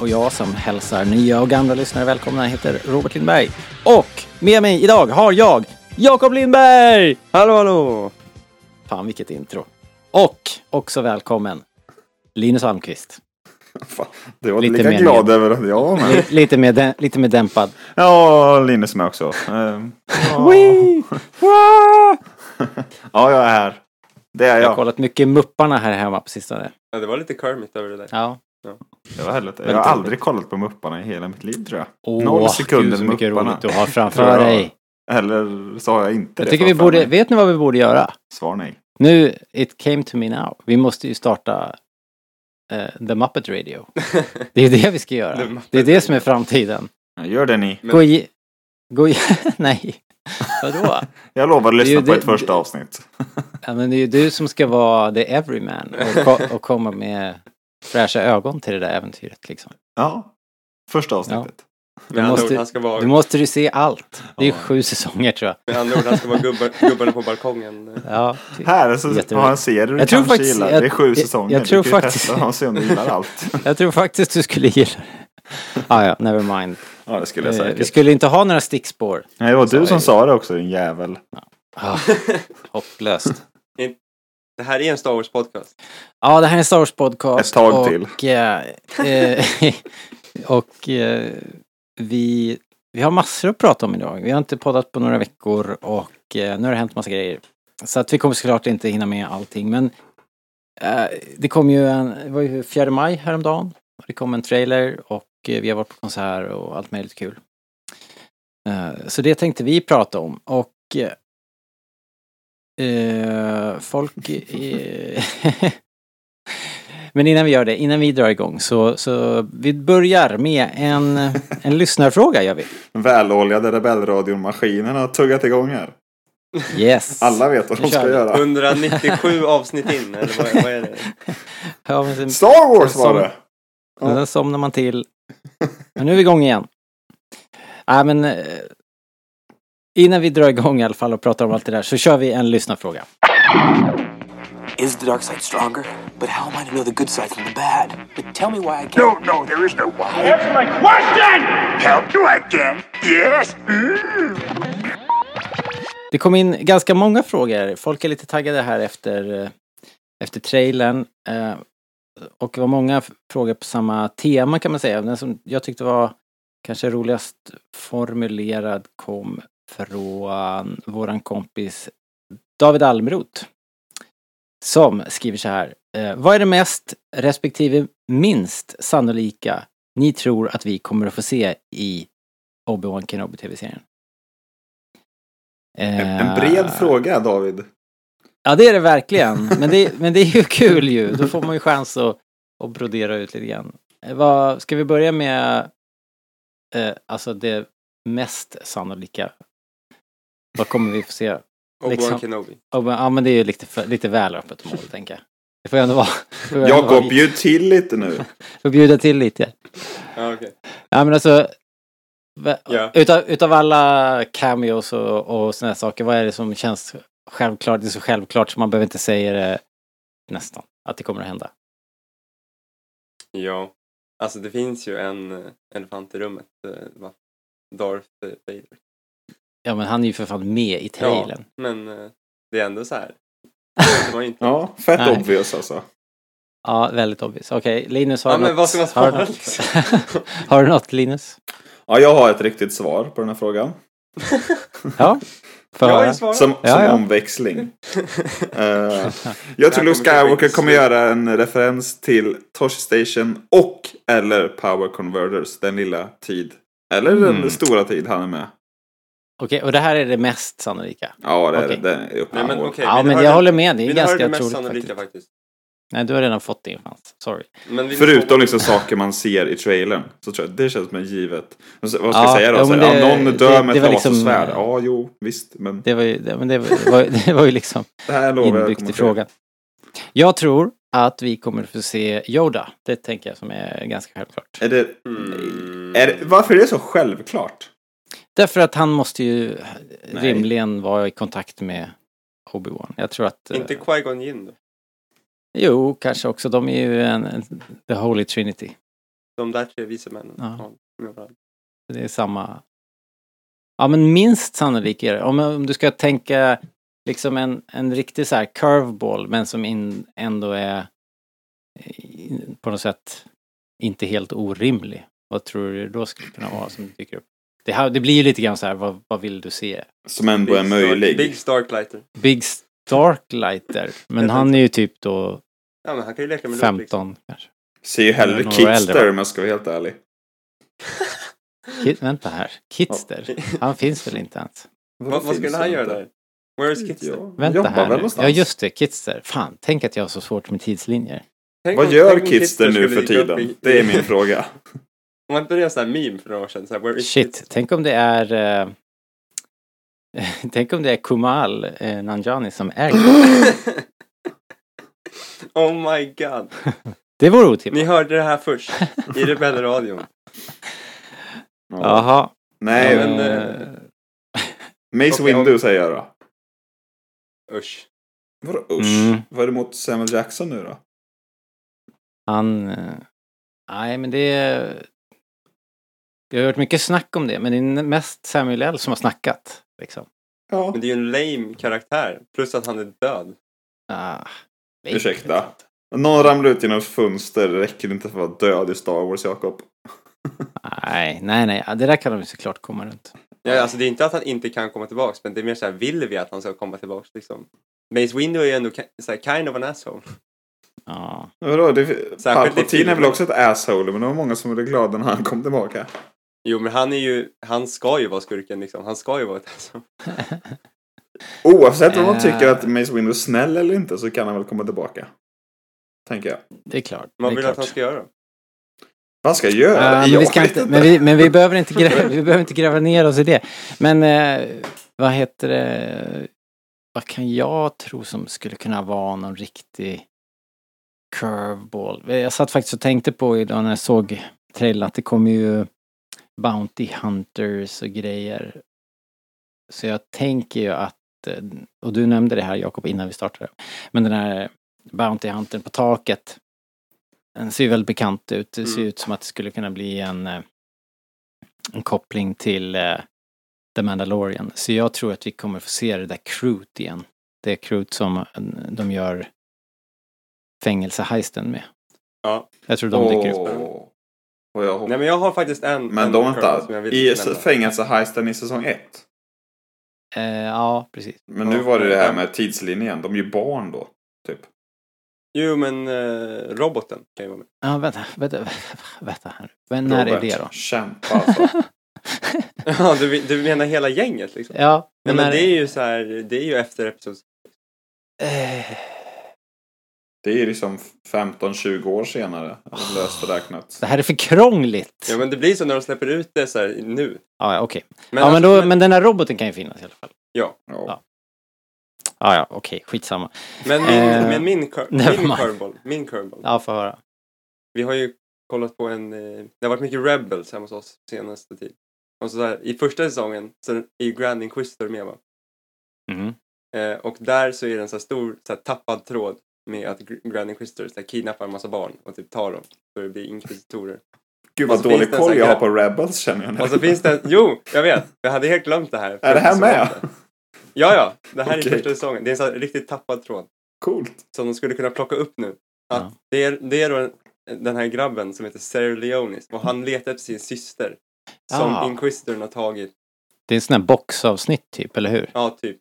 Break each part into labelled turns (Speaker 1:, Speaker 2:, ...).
Speaker 1: Och jag som hälsar nya och gamla lyssnare välkomna heter Robert Lindberg. Och med mig idag har jag Jakob Lindberg!
Speaker 2: Hallå hallå!
Speaker 1: Fan vilket intro. Och också välkommen Linus Almqvist.
Speaker 2: Fan, det var
Speaker 1: Lite
Speaker 2: lika
Speaker 1: mer
Speaker 2: glad
Speaker 1: ned.
Speaker 2: över att jag var med.
Speaker 1: Li- Lite mer, lite mer dämpad.
Speaker 2: Ja, Linus med också. Ehm! Ja, jag är här. Det är
Speaker 1: Jag har
Speaker 2: jag.
Speaker 1: kollat mycket Mupparna här hemma på sistone.
Speaker 3: Ja, det var lite Kermit över det där.
Speaker 1: Ja.
Speaker 2: Det var helvete. Jag har aldrig kollat på Mupparna i hela mitt liv tror jag.
Speaker 1: Åh,
Speaker 2: Noll sekunder
Speaker 1: gud, så mycket
Speaker 2: Mupparna.
Speaker 1: roligt du har framför dig.
Speaker 2: Eller så har jag inte
Speaker 1: Jag
Speaker 2: det
Speaker 1: tycker vi borde,
Speaker 2: mig.
Speaker 1: vet ni vad vi borde göra?
Speaker 2: Svar nej.
Speaker 1: Nu, it came to me now. Vi måste ju starta eh, The Muppet Radio. Det är det vi ska göra. Det är det som är framtiden.
Speaker 2: Ja, Gör det ni.
Speaker 3: Men-
Speaker 1: Gå i... Gå i... Nej. Vadå?
Speaker 2: Jag lovar att lyssna på
Speaker 1: det-
Speaker 2: ett första
Speaker 1: det-
Speaker 2: avsnitt.
Speaker 1: Ja, men det är ju du som ska vara the everyman och, ko- och komma med fräscha ögon till det där äventyret liksom.
Speaker 2: Ja. Första avsnittet.
Speaker 1: Du måste-
Speaker 3: ord, han ska vara,
Speaker 1: Du måste ju se allt. Det är
Speaker 2: Ja.
Speaker 1: sju säsonger tror jag.
Speaker 3: med andra ord, han ska vara gubbar, gubbarna på balkongen.
Speaker 1: Ja.
Speaker 2: Här så har en serie du
Speaker 1: Jag tror
Speaker 2: kanske
Speaker 1: faktiskt-
Speaker 2: gillar.
Speaker 1: jag-
Speaker 2: det är sju
Speaker 1: jag-
Speaker 2: säsonger.
Speaker 1: jag tror
Speaker 2: du kan ju
Speaker 1: faktiskt-
Speaker 2: testa och se om du gillar allt.
Speaker 1: Jag tror faktiskt du skulle gilla det. Ah, ja, never mind.
Speaker 2: Ja, det skulle jag
Speaker 1: Eh, Vi
Speaker 2: säkert.
Speaker 1: skulle inte ha några stickspår.
Speaker 2: Nej, det var du som sa det också, din jävel.
Speaker 1: Ah, hopplöst.
Speaker 3: Det här är en Star Wars podcast.
Speaker 1: Ja, det här är en Star Wars podcast.
Speaker 2: Ett tag
Speaker 1: och,
Speaker 2: till.
Speaker 1: eh, eh, och eh, vi, vi har massor att prata om idag. Vi har inte poddat på några veckor och eh, nu har det hänt massa grejer. Så att vi kommer såklart inte hinna med allting men det kom ju en, det var ju 4 maj häromdagen. Det kom en trailer och vi har varit på konsert och allt möjligt kul. Så det tänkte vi prata om och eh, folk Men innan vi gör det, innan vi drar igång så, så vi börjar med en, en lyssnarfråga gör vi.
Speaker 2: Väloljade rebellradiomaskinen har tuggat igång här.
Speaker 1: Yes.
Speaker 2: Alla vet vad de ska
Speaker 1: vi.
Speaker 2: göra.
Speaker 3: 197 avsnitt in, eller vad, vad är det?
Speaker 1: Ja, sen,
Speaker 2: Star Wars var
Speaker 1: Som-
Speaker 2: det!
Speaker 1: men sen somnar man till. Men nu är vi igång igen. Nej men eh, innan vi drar igång i alla fall och pratar om allt det där så kör vi en lyssnarfråga.
Speaker 4: Is the dark side stronger? But how am I to know the good side from the bad? But tell me why I can't.
Speaker 5: No, no, there is no why. Answer my question! Help you again? Yes? Mm.
Speaker 1: Det kom in ganska många frågor. Folk är lite taggade här efter, eh, efter trailern. Eh, och det var många frågor på samma tema kan man säga. Den som jag tyckte var kanske roligast formulerad kom från våran kompis David Almroth. Som skriver så här. Eh, vad är det mest respektive minst sannolika ni tror att vi kommer att få se i Obi-Wan Kenobi tv-serien?
Speaker 2: En,
Speaker 1: Eh,
Speaker 2: en bred fråga David.
Speaker 1: Ja det är det verkligen. Men det, men det är ju kul ju. Då får man ju chans att, att brodera ut lite grann. Eh, Vad, ska vi börja med eh, alltså det mest sannolika? Vad kommer vi få se?
Speaker 3: Obi-Wan
Speaker 1: Liksom.
Speaker 3: Kenobi.
Speaker 1: Oh, men- Ja men det är ju lite, för, lite väl öppet mål tänker jag. Det får ju ändå vara... får vara
Speaker 2: Jakob, bjud till lite nu.
Speaker 1: får bjuda till lite.
Speaker 3: Ja, okej.
Speaker 1: Ja men alltså.
Speaker 3: Ja.
Speaker 1: Utav, utav alla cameos och, och här saker, vad är det som känns självklart? Det är så självklart så man behöver inte säga det nästan. Att det kommer att hända.
Speaker 3: Ja. Alltså det finns ju en eh, elefant i rummet. eh? Darth Vader.
Speaker 1: Ja men han är ju för fan med i trailern.
Speaker 3: Ja, men eh, det är ändå så här. Inte.
Speaker 2: Ja, fett
Speaker 1: Nej.
Speaker 2: obvious alltså.
Speaker 1: Ja, väldigt obvious. Okej, Linus har
Speaker 3: Ja,
Speaker 1: du
Speaker 3: men
Speaker 1: något?
Speaker 3: vad ska man
Speaker 1: har, du
Speaker 3: svara,
Speaker 1: något?
Speaker 3: liksom?
Speaker 1: har du något Linus?
Speaker 2: Ja, jag har ett riktigt svar på den här frågan.
Speaker 1: Ja, får
Speaker 3: Jag har svarat.
Speaker 2: Som,
Speaker 1: Ja,
Speaker 2: som
Speaker 1: ja.
Speaker 2: omväxling. Eh, jag tror Luke Skywalker kommer göra en referens till Tosh Station och eller Power Converters, den lilla tid. Eller
Speaker 1: Mm.
Speaker 2: den stora tid han är med.
Speaker 1: Okej, och det här är det mest sannolika?
Speaker 2: Ja, det är
Speaker 1: Okej.
Speaker 2: det. det är
Speaker 3: Nej, men okej.
Speaker 1: ja, men jag
Speaker 3: höra-
Speaker 1: håller med. Det är ganska
Speaker 3: det mest
Speaker 1: troligt
Speaker 3: sannolika
Speaker 1: faktiskt.
Speaker 3: faktiskt?
Speaker 1: Nej, du har redan fått din chans. Sorry.
Speaker 2: Förutom liksom saker man ser i trailern. Så tror jag det känns som givet. Vad ska jag
Speaker 1: Ja,
Speaker 2: säga då?
Speaker 1: ja, det-
Speaker 2: ja, någon dör
Speaker 1: det-
Speaker 2: med
Speaker 1: det
Speaker 2: ett
Speaker 1: var liksom-
Speaker 2: lasersvärd. Ja, jo, visst. Men
Speaker 1: Det var ju, det, men det var, det var ju liksom
Speaker 2: det här lovar jag
Speaker 1: inbyggt i frågan. Jag tror att vi kommer få se Yoda. Det tänker jag som är ganska självklart.
Speaker 2: Är det,
Speaker 3: Mm.
Speaker 2: är det, varför är det så självklart?
Speaker 1: Därför att han måste ju
Speaker 2: Nej.
Speaker 1: rimligen vara i kontakt med Obi-Wan. Jag tror att... eh,
Speaker 3: Inte Qui-Gon Jinn då?
Speaker 1: Jo, kanske också. De är ju en, en The Holy Trinity.
Speaker 3: De där tre vise männen.
Speaker 1: Ja. Det är samma... Ja, men minst sannolikt är det. Om, om du ska tänka liksom en, en riktig så här curveball, men som in, ändå är i- på något sätt inte helt orimlig. Vad tror du då skulle kunna vara som dyker upp? Det, här, det blir ju lite grann så här, vad, vad vill du se?
Speaker 2: Som ändå är
Speaker 3: Big
Speaker 2: möjlig.
Speaker 3: Big Starklighter.
Speaker 1: Big Starklighter. Men han är ju typ då
Speaker 3: Ja, men han kan ju leka med Luke,
Speaker 1: 15
Speaker 3: liksom.
Speaker 1: kanske.
Speaker 2: Ser ju hellre Kitster om jag ska vara helt ärlig.
Speaker 1: Kid, vänta här. Kitster. Han finns väl inte ens?
Speaker 3: Vad, vad skulle han göra där? Where is Kitster?
Speaker 2: Ja,
Speaker 1: Vänta här nu.
Speaker 2: någonstans.
Speaker 1: Ja just det, Kitster. Fan, tänk att jag har så svårt med tidslinjer.
Speaker 3: Tänk
Speaker 2: Vad
Speaker 3: om-
Speaker 2: gör Kitster nu för tiden?
Speaker 3: i-
Speaker 2: Det är min fråga.
Speaker 3: Var inte det en sån här meme för några år sedan? Så här,
Speaker 1: Shit, tänk om det är... Eh, tänk om det är Kumal eh, Nanjani som äger
Speaker 3: oh my god.
Speaker 1: Det vore
Speaker 3: Ni
Speaker 1: otippat.
Speaker 3: hörde det här först. I Rebellradion.
Speaker 2: Ja.
Speaker 1: Jaha.
Speaker 2: Nej,
Speaker 3: Ja, men,
Speaker 1: eh,
Speaker 2: Mace
Speaker 3: om-
Speaker 2: Windu säger jag då.
Speaker 3: Usch.
Speaker 2: Vadå usch?
Speaker 1: Mm.
Speaker 2: Vad är det mot Samuel Jackson nu då?
Speaker 1: han... Nej, men det Vi har hört mycket snack om det, men det är mest Samuel L som har snackat. Liksom.
Speaker 2: Ja.
Speaker 3: Men det är ju en lame karaktär. Plus att han är död.
Speaker 1: Ah,
Speaker 2: Ursäkta. Någon ramlar ut genom fönster räcker det inte för att vara död i Star Wars, Jakob.
Speaker 1: Nej, nej, nej. Det där kan de såklart komma runt.
Speaker 3: Ja, alltså det är inte att han inte kan komma tillbaks. Men det är mer så här, vill vi att han ska komma tillbaks liksom? Mace Windu är ju ändå så här, kind of an asshole.
Speaker 1: Ja.
Speaker 2: Vadå? Palpatine är väl också ett asshole, men det var många som blev glada när han kom tillbaka.
Speaker 3: Jo, men han är ju, han ska ju vara skurken liksom. Han ska ju vara ett asshole.
Speaker 2: Oavsett om man
Speaker 1: Eh.
Speaker 2: tycker att Mace Windu är snäll eller inte så kan han väl komma tillbaka. Tänker jag.
Speaker 1: Det är klart.
Speaker 3: Vad
Speaker 1: det är
Speaker 3: vill du att han ska göra?
Speaker 2: Vad ska jag göra?
Speaker 1: Ja, men,
Speaker 2: jag
Speaker 1: vi ska
Speaker 2: vet
Speaker 1: inte, men, vi, men vi, behöver inte gräva, vi behöver inte gräva ner oss i det. Men eh, vad heter det? Vad kan jag tro som skulle kunna vara någon riktig curveball? Jag satt faktiskt och tänkte på idag när jag såg trailern att det kommer ju Bounty Hunters och grejer. Så jag tänker ju att, eh, och du nämnde det här Jakob innan vi startade, men den här Bounty Huntern på taket den ser ju väldigt bekant ut. Det ser
Speaker 3: Mm.
Speaker 1: ut som att det skulle kunna bli en, eh, en koppling till eh, The Mandalorian. Så jag tror att vi kommer få se det där crewet igen. Det crewet som de gör fängelseheisten med.
Speaker 3: Ja.
Speaker 1: Jag tror de dyker upp.
Speaker 2: Och jag hoppas.
Speaker 3: Nej, men jag har faktiskt en...
Speaker 2: Men
Speaker 3: en
Speaker 2: de
Speaker 3: som
Speaker 2: vänta.
Speaker 3: jag vill
Speaker 2: I
Speaker 3: nämna.
Speaker 2: fängelseheisten i säsong ett.
Speaker 1: Eh, ja, precis.
Speaker 2: Men nu var det det här med tidslinjen. De är ju barn då. Typ.
Speaker 3: Jo, men eh, roboten kan ju vara med.
Speaker 1: Ja, vänta, vänta, vänta här nu. Men när är det då?
Speaker 2: Kämpa alltså.
Speaker 3: Ja, du, du menar hela gänget liksom?
Speaker 1: Ja,
Speaker 3: Nej,
Speaker 1: men,
Speaker 3: men det är ju så här, det är ju efter episod...
Speaker 1: eh,
Speaker 2: Det är ju liksom 15-20 år senare. Löst och räknat.
Speaker 1: det här är för krångligt.
Speaker 3: Ja, men det blir så när de släpper ut det så här nu.
Speaker 1: Ja, ja, okej.
Speaker 3: Men,
Speaker 1: ja, men,
Speaker 3: alltså,
Speaker 1: då, men den här roboten kan ju finnas i alla fall.
Speaker 3: ja.
Speaker 2: Ja.
Speaker 1: Ja. Ja, ja, okej, skitsamma.
Speaker 3: Men min,
Speaker 1: Eh,
Speaker 3: men min, cur- min curveball, min curveball.
Speaker 1: Ja, få höra.
Speaker 3: Vi har ju kollat på en, eh, det har varit mycket Rebels hemma hos oss senaste tid. Och så där, i första säsongen så är ju Grand Inquisitor med va?
Speaker 1: Mhm.
Speaker 3: Eh, och där så är det en så här stor så här, tappad tråd med att Gr- Grand Inquisitor så här, kidnappar en massa barn och typ tar dem för att bli inkvisitorer.
Speaker 2: Gud vad dålig koll
Speaker 3: sån
Speaker 2: jag har på Rebels känner jag nu.
Speaker 3: Och så finns det, jo, jag vet, jag hade helt glömt det här.
Speaker 2: Är det här med?
Speaker 3: Ja, ja, det här är
Speaker 2: Okej.
Speaker 3: första säsongen. Det är en så här riktigt tappad tråd.
Speaker 2: Coolt.
Speaker 3: som de skulle kunna plocka upp nu. Att
Speaker 1: Ja.
Speaker 3: det, är, det är då en, den här grabben som heter Sarah Leonis och han letar efter sin syster. Som
Speaker 1: Ah.
Speaker 3: Inquisitorn har tagit.
Speaker 1: Det är en sån här boxavsnitt typ, eller hur?
Speaker 3: Ja, typ.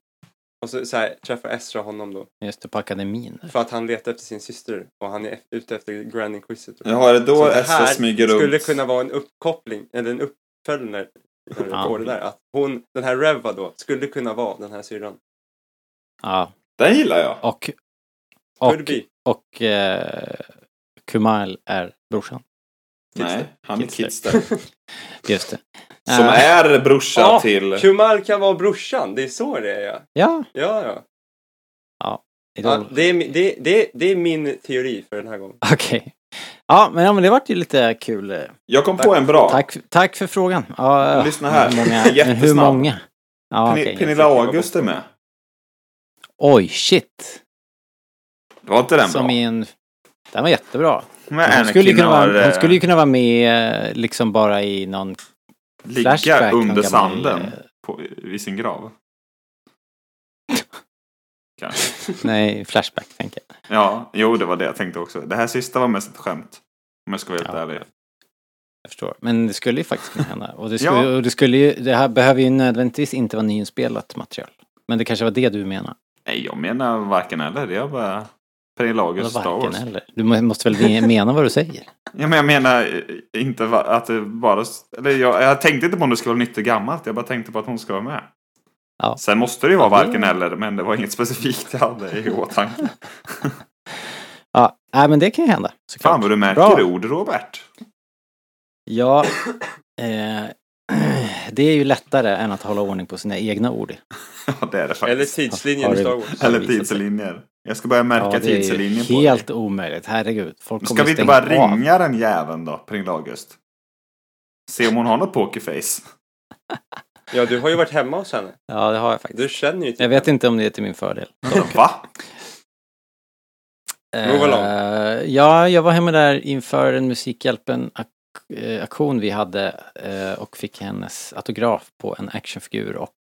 Speaker 3: Och så, så här, träffar Ezra honom då.
Speaker 1: Just det, på akademin.
Speaker 3: För att han letar efter sin syster och han är ute efter Grand Inquisitor.
Speaker 2: Jaha, är det då Ezra
Speaker 3: här
Speaker 2: smyger runt?
Speaker 3: skulle kunna vara en uppkoppling, eller en uppföljare
Speaker 1: Ja.
Speaker 3: på det där. Att hon, den här Reva då, skulle kunna vara den här syrran.
Speaker 1: Ja,
Speaker 2: Den gillar jag.
Speaker 1: och Och,
Speaker 3: Could be.
Speaker 1: och eh, Kumail är brorsan.
Speaker 2: Nej, han är
Speaker 1: Kidster.
Speaker 2: Kidster.
Speaker 1: Just det.
Speaker 2: Som
Speaker 1: Eh,
Speaker 2: är brorsa
Speaker 3: Ja,
Speaker 2: till...
Speaker 3: Kumal kan vara brorsan, det är så det är ja.
Speaker 1: Ja,
Speaker 3: Ja, ja. ja
Speaker 1: idol.
Speaker 3: det, är, det, det, det är min teori för den här gången.
Speaker 1: Okej. Ja, men, ja, men det vart ju lite kul. eh.
Speaker 2: Jag kom på en bra.
Speaker 1: Tack, tack för frågan. Ja,
Speaker 2: Lyssna här.
Speaker 1: Hur många? men hur
Speaker 2: Jättesnabb.
Speaker 1: många? Ja, okej.
Speaker 2: Pernilla August är med.
Speaker 1: Oj, shit.
Speaker 2: Det var inte den
Speaker 1: Som
Speaker 2: bra?
Speaker 1: en... Den var jättebra.
Speaker 2: Men
Speaker 1: Hon skulle, kunna
Speaker 2: har
Speaker 1: vara, hon
Speaker 2: eh,
Speaker 1: skulle ju kunna vara med eh, liksom bara i någon
Speaker 2: ligga
Speaker 1: flashback.
Speaker 2: under sanden
Speaker 1: eh,
Speaker 2: på, vid sin grav. Kanske.
Speaker 1: Nej, flashback tänker jag.
Speaker 2: Ja, jo det var det jag tänkte också. Det här sista var mest ett skämt. Om jag ska vara helt
Speaker 1: Ja.
Speaker 2: ärlig.
Speaker 1: Jag förstår. Men det skulle ju faktiskt kunna hända. Och det, skulle,
Speaker 2: Ja.
Speaker 1: och det skulle ju, det här behöver ju nödvändigtvis inte vara nyinspelat material. Men det kanske var det du menar?
Speaker 2: Nej, jag menar varken eller. Är bara Pernilla August
Speaker 1: Eller
Speaker 2: Star Wars.
Speaker 1: eller. Du må- måste väl mena vad du säger?
Speaker 2: Ja, men jag menar eh, inte att det bara... Eller jag, jag tänkte inte på om det skulle vara nytt och gammalt. Jag bara tänkte på att hon ska vara med.
Speaker 1: Ja.
Speaker 2: Sen måste det ju vara varken eller. Men det var inget specifikt jag hade i åtanke.
Speaker 1: Ja, nej, men det kan ju hända. såklart.
Speaker 2: Fan vad du märker
Speaker 1: Bra.
Speaker 2: ord Robert.
Speaker 1: Ja, eh, det är ju lättare än att hålla ordning på sina egna ord.
Speaker 2: Ja, det är det
Speaker 3: Eller
Speaker 2: faktiskt.
Speaker 3: tidslinjen
Speaker 1: Har
Speaker 3: i Star Wars.
Speaker 2: Eller tidslinjer. Jag ska börja märka
Speaker 1: Ja, det
Speaker 2: tidslinjen på
Speaker 1: helt
Speaker 2: dig.
Speaker 1: omöjligt. Herregud. Folk
Speaker 2: Ska vi inte bara
Speaker 1: av.
Speaker 2: ringa den jäveln då, Pernilla August? Se om hon har något pokerface.
Speaker 3: Ja, du har ju varit hemma hos henne.
Speaker 1: Ja, det har jag faktiskt.
Speaker 3: Du känner ju till
Speaker 1: Jag vet inte om det är till min fördel.
Speaker 2: Va?
Speaker 3: Move along.
Speaker 1: Eh, ja, jag var hemma där inför en Musikhjälpen-aktion vi hade eh, och fick hennes autograf på en actionfigur och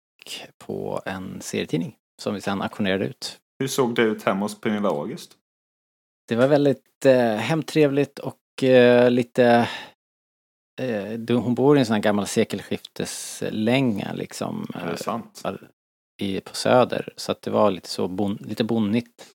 Speaker 1: på en serietidning som vi sen auktionerade ut.
Speaker 2: Hur såg det ut hemma hos Pernilla August?
Speaker 1: Det var väldigt eh, hemtrevligt och eh, lite... Eh, hon bor i en sån här gammal sekelskifteslänga liksom.
Speaker 2: Är det
Speaker 1: eh,
Speaker 2: sant?
Speaker 1: i, på Söder. Så att det var lite så bon, lite bonnigt.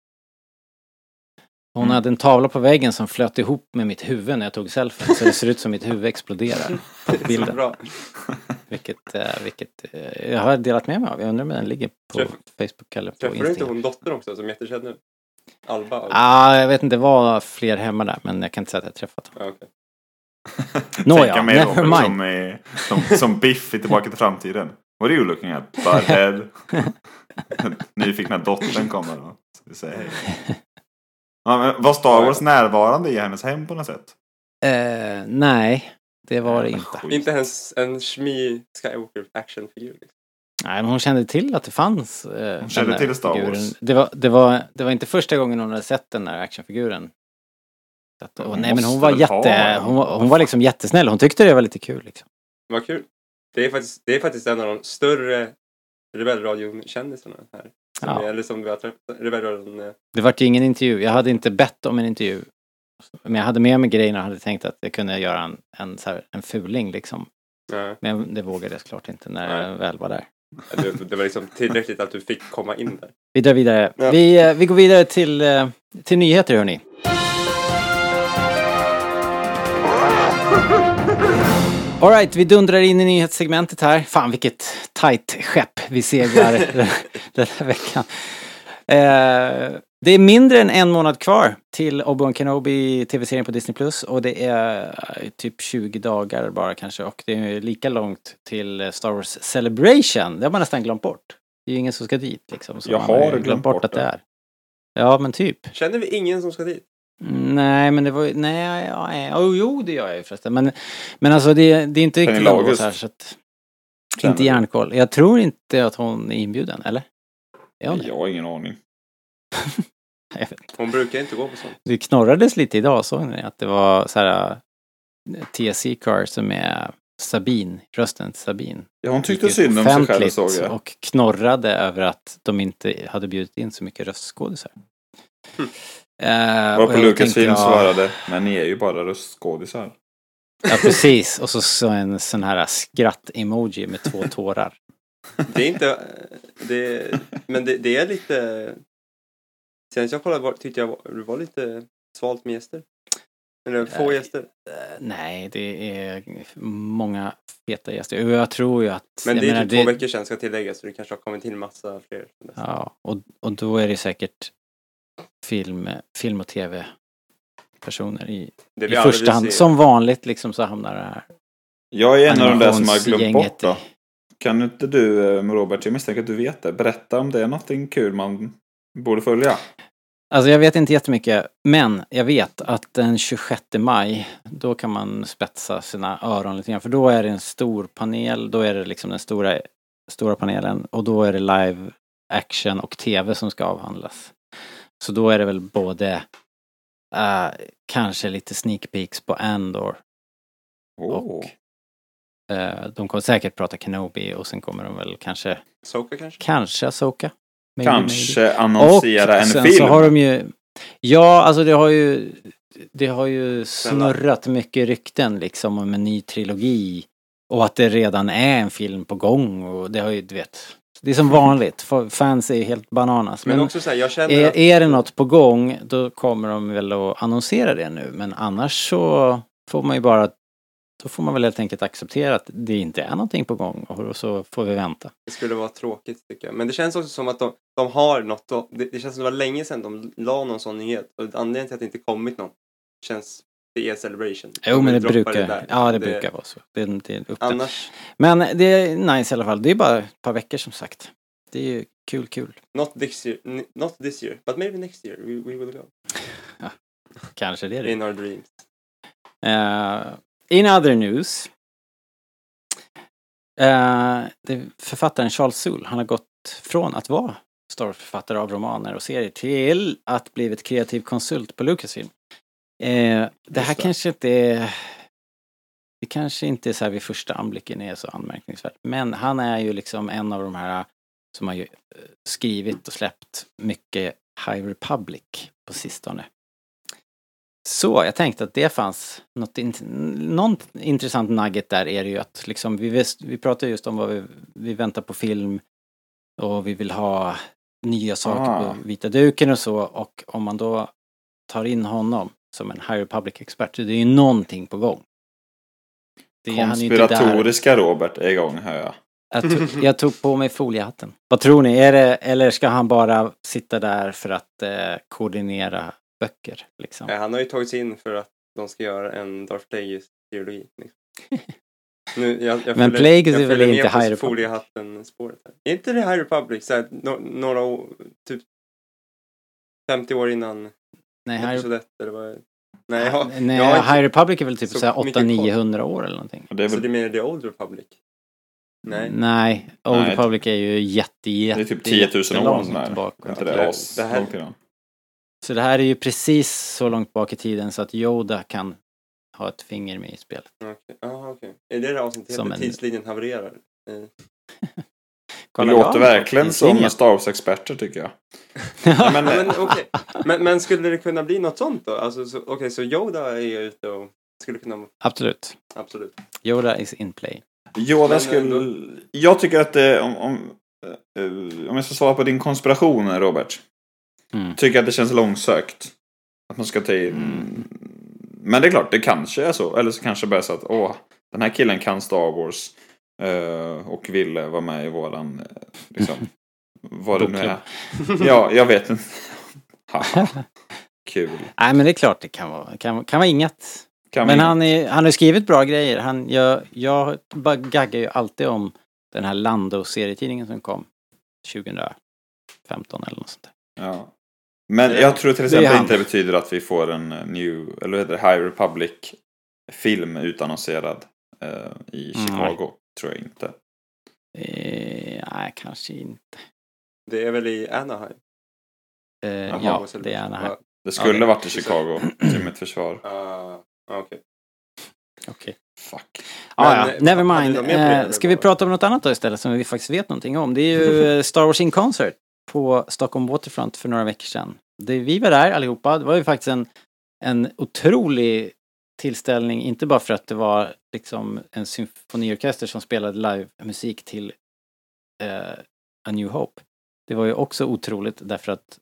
Speaker 1: Hon
Speaker 2: Mm.
Speaker 1: hade en tavla på väggen som flöt ihop med mitt huvud när jag tog selfien. Så det ser ut som mitt huvud exploderar på bilden.
Speaker 3: bra.
Speaker 1: Vilket, eh, vilket eh, jag har delat med mig av. Jag undrar om den ligger på
Speaker 3: Träff-
Speaker 1: Facebook eller på
Speaker 3: Träffade du inte
Speaker 1: Instagram.
Speaker 3: hon dottern också som är jättekänd nu? Alba?
Speaker 1: Ja, ah, jag vet inte, det var fler hemma där men jag kan inte säga att jag träffat dem.
Speaker 3: Ja, okej.
Speaker 1: Nåja,
Speaker 2: Tänka mig
Speaker 1: never
Speaker 2: Robert
Speaker 1: mind.
Speaker 2: som, är, som, som Biff i Tillbaka till framtiden. What are you looking at? Butthead. Nyfikna dottern kommer och säga hej. Ja, var Star Wars närvarande i hennes hem på något sätt?
Speaker 1: Eh, nej, det var det inte.
Speaker 2: Skit.
Speaker 3: Inte ens en Shmi Skywalker actionfigur. Liksom.
Speaker 1: Nej, men hon kände till att det fanns. Eh,
Speaker 2: Hon kände till Star
Speaker 1: figuren.
Speaker 2: Wars.
Speaker 1: Det var, det, var, det var inte första gången hon hade sett den där actionfiguren. Att, och,
Speaker 2: Hon
Speaker 1: nej, men hon var, jätte, hon, var, hon var liksom jättesnäll. Hon tyckte det var lite kul. Liksom.
Speaker 3: Vad kul. Det är faktiskt, det är faktiskt en av de större Rebellradion-kändisarna här. Som
Speaker 1: Ja.
Speaker 3: är, eller som vi har träffat. Rebellradion. eh,
Speaker 1: Det vart ju ingen intervju. Jag hade inte bett om en intervju. Men jag hade med mig grejerna och hade tänkt att jag kunde göra en, en, så här, en fuling liksom.
Speaker 3: Ja,
Speaker 1: Men det vågade jag såklart inte när jag väl var där.
Speaker 3: det, det var liksom tillräckligt att du fick komma in där.
Speaker 1: Vi drar vidare.
Speaker 3: Ja.
Speaker 1: Vi, eh, vi går vidare till, eh, till nyheter hörni. Alright, vi dundrar in i nyhetssegmentet här. Fan vilket tight skepp vi seglar den- här veckan. Eh, det är mindre än en månad kvar till Obi-Wan Kenobi tv-serien på Disney Plus och det är eh, typ 20 dagar bara kanske och det är lika långt till Star Wars Celebration. Det har man nästan glömt bort. Det är ju ingen som ska dit liksom. Så
Speaker 2: Jag
Speaker 1: man
Speaker 2: har glömt bort
Speaker 1: att det
Speaker 2: det.
Speaker 1: är. Ja men typ.
Speaker 3: Känner vi ingen som ska dit?
Speaker 1: Nej men det var ju, nej, ja, oh, jo det gör jag ju förresten. Men, men alltså det, det är inte riktigt långt
Speaker 2: August.
Speaker 1: här så att,
Speaker 2: Känner
Speaker 1: inte järnkoll. Jag tror inte att hon är inbjuden, eller? Är hon?
Speaker 2: Jag har ingen aning.
Speaker 1: Jag vet inte.
Speaker 3: Hon brukar inte gå på sånt.
Speaker 1: Det knorrades lite idag, såg ni Att det var så här TSC Car som är Sabine, rösten till Sabine.
Speaker 2: Ja, hon tyckte synd om sig själv såg jag.
Speaker 1: och knorrade över att de inte hade bjudit in så mycket röstskådisar.
Speaker 3: Hmm.
Speaker 1: Eh, då
Speaker 2: Lucasfilm
Speaker 1: jag-
Speaker 2: svarade, men ni är ju bara röstskådisar.
Speaker 1: Ja precis, och så, så en sån här skratt-emoji med två tårar.
Speaker 3: Det är inte... eh, Det, men det, det är lite... Senast jag kollade var, tyckte jag var, det var lite svalt med gäster. Eller få
Speaker 1: Nej.
Speaker 3: gäster.
Speaker 1: Eh, Nej, det är många feta gäster. Jag tror ju att...
Speaker 3: Men det är
Speaker 1: menar,
Speaker 3: typ två veckor sedan ska tilläggas så det kanske har kommit till massa fler.
Speaker 1: Ja, och, och då är det säkert film, film och tv-personer i, i första hand. Som vanligt liksom så hamnar det här
Speaker 2: Jag är en av de där som har glömt bort då. Kan inte du, eh, Robert, jag misstänker att du vet det. Berätta om det är någonting kul man borde följa.
Speaker 1: Alltså jag vet inte jättemycket, men jag vet att den 26 maj, då kan man spetsa sina öron lite grann. För då är det en stor panel, då är det liksom den stora, stora panelen och då är det live action och tv som ska avhandlas. Så då är det väl både eh, kanske lite sneak peeks på Andor.
Speaker 2: Åh.
Speaker 1: Och- Eh, de kommer säkert prata Kenobi och sen kommer de väl kanske,
Speaker 3: Soka kanske?
Speaker 1: kanske maybe.
Speaker 2: Kanske annonsera en
Speaker 1: sen
Speaker 2: film.
Speaker 1: så har de ju... Ja, alltså det har ju... Det har ju snurrat mycket rykten liksom om en ny trilogi. Och att det redan är en film på gång och det har ju, du vet. Det är som vanligt. Fans är helt bananas.
Speaker 3: Men,
Speaker 1: Men,
Speaker 3: också så här, jag känner
Speaker 1: är,
Speaker 3: att...
Speaker 1: är det något på gång då kommer de väl att annonsera det nu. Men annars så får man ju bara... Då får man väl helt enkelt acceptera att det inte är någonting på gång och så får vi vänta.
Speaker 3: Det skulle vara tråkigt tycker jag. Men det känns också som att de, de har något. att- Det, det känns som det var länge sedan de la någon sån nyhet. Och anledningen till att det inte kommit någon känns det är Celebration.
Speaker 1: Jo men det brukar,
Speaker 3: där.
Speaker 1: ja det, brukar vara så. Det, det är.
Speaker 3: Annars,
Speaker 1: Men det är nice i alla fall. Det är bara ett par veckor som sagt. Det är ju kul, kul.
Speaker 3: not this year, not this year, but maybe next year we, we will go.
Speaker 1: Kanske det är det.
Speaker 3: In our dreams.
Speaker 1: Uh, in other news. Uh, det, författaren Charles Soule, han har gått från att vara Star Wars-författare av romaner och serier till att blivit kreativ konsult på Lucasfilm. Eh, det här
Speaker 2: det.
Speaker 1: kanske inte är... Det kanske inte är så här vid första anblicken är så anmärkningsvärt. Men han är ju liksom en av de här som har ju eh, skrivit och släppt mycket High Republic på sistone. Så jag tänkte att det fanns något int- någon intressant nugget där är det ju att liksom vi, vis- vi pratar just om vad vi, vi väntar på film och vi vill ha nya saker
Speaker 2: Ah.
Speaker 1: på vita duken och så och om man då tar in honom som en High Republic-expert, så det är ju någonting på gång. Det.
Speaker 2: Konspiratoriska Robert är igång hör jag.
Speaker 1: Jag tog, jag tog på mig foliehatten. Vad tror ni? Är det, eller ska han bara sitta där för att eh, koordinera böcker? Liksom?
Speaker 3: Ja, han har ju tagit sig in för att de ska göra en Darth Plagueis-trilogi. Liksom. Nu, jag, jag
Speaker 1: Men Plagueis är väl
Speaker 3: följer
Speaker 1: inte
Speaker 3: med på
Speaker 1: High Republic?
Speaker 3: foliehatten-spåret. här. Är inte det High Republic? Så här, no, några år, typ 50 år innan
Speaker 1: Nej, High,
Speaker 3: 1 eller vad? Nej, jag,
Speaker 1: nej
Speaker 3: jag inte-
Speaker 1: High Republic är väl typ
Speaker 3: så
Speaker 1: så här
Speaker 3: mycket koll.
Speaker 1: 800-900 år eller någonting.
Speaker 2: Och det är
Speaker 3: så
Speaker 2: väl
Speaker 3: det är mer The Old Republic? Nej.
Speaker 1: Nej, Old
Speaker 2: Nej.
Speaker 1: Republic är ju jätte, jätte,
Speaker 2: det är typ 10 000 år.
Speaker 1: tillbaka.
Speaker 2: Inte
Speaker 3: Det-
Speaker 2: det
Speaker 3: det här-?
Speaker 1: Så det här är ju precis så långt bak i tiden så att Yoda kan ha ett finger med i spelet.
Speaker 3: Okej. Aha, okej. Är det det avsnittet
Speaker 1: Som
Speaker 3: heter?
Speaker 1: en-
Speaker 3: Tidslinjen havererar? Eh,
Speaker 2: Det låter verkligen som
Speaker 1: tidningen.
Speaker 2: Star Wars-experter tycker jag. Ja, men,
Speaker 3: Ja, men, okej. men, men skulle det kunna bli något sånt då? Alltså, så, Okej, så Yoda är ute och skulle kunna...
Speaker 1: Absolut.
Speaker 3: Absolut.
Speaker 1: Yoda is in play.
Speaker 2: Yoda
Speaker 3: Men,
Speaker 2: skulle... Jag tycker att det, om, om, eh, om jag ska svara på din konspiration Robert.
Speaker 1: Mm.
Speaker 2: Tycker att det känns långsökt. Att man ska ta in...
Speaker 1: Mm.
Speaker 2: Men det är klart, det kanske är så. Eller så kanske bara så att åh, den här killen kan Star Wars. Eh, och ville vara med i våran, eh, liksom, vad det nu är. Ja, jag vet inte. Kul.
Speaker 1: Nej men det är klart det kan vara, kan, kan vara inget.
Speaker 2: Kan
Speaker 1: Men han, är, han har skrivit bra grejer. Han, jag, jag gaggar ju alltid om den här Lando-serietidningen som kom 2015 eller något sånt där.
Speaker 2: Ja. Men
Speaker 3: Det-
Speaker 2: jag tror till
Speaker 1: det
Speaker 2: exempel
Speaker 1: han.
Speaker 2: inte det betyder att vi får en eh, New, eller vad heter det, High Republic film utannonserad eh, i
Speaker 1: Mm.
Speaker 2: Tror jag inte.
Speaker 1: Eh, nej, kanske inte.
Speaker 3: Det är väl i Anaheim?
Speaker 1: Eh,
Speaker 2: Jaha,
Speaker 1: ja,
Speaker 3: så-
Speaker 1: det är han här.
Speaker 2: Det skulle
Speaker 1: Okej.
Speaker 2: varit i Chicago, till mitt försvar.
Speaker 3: Ah, okej.
Speaker 1: Okej.
Speaker 2: Fuck.
Speaker 1: Ah,
Speaker 3: Men,
Speaker 1: ja,
Speaker 3: eh,
Speaker 1: never mind.
Speaker 3: det,
Speaker 1: Eh, ska vi prata om något annat då istället som vi faktiskt vet någonting om? Det är ju eh, Star Wars in Concert på Stockholm Waterfront för några veckor sedan. Det, vi var där allihopa. Det var ju faktiskt en, en otrolig tillställning, inte bara för att det var liksom en symfoniorkester som spelade livemusik till eh, A New Hope. Det var ju också otroligt därför att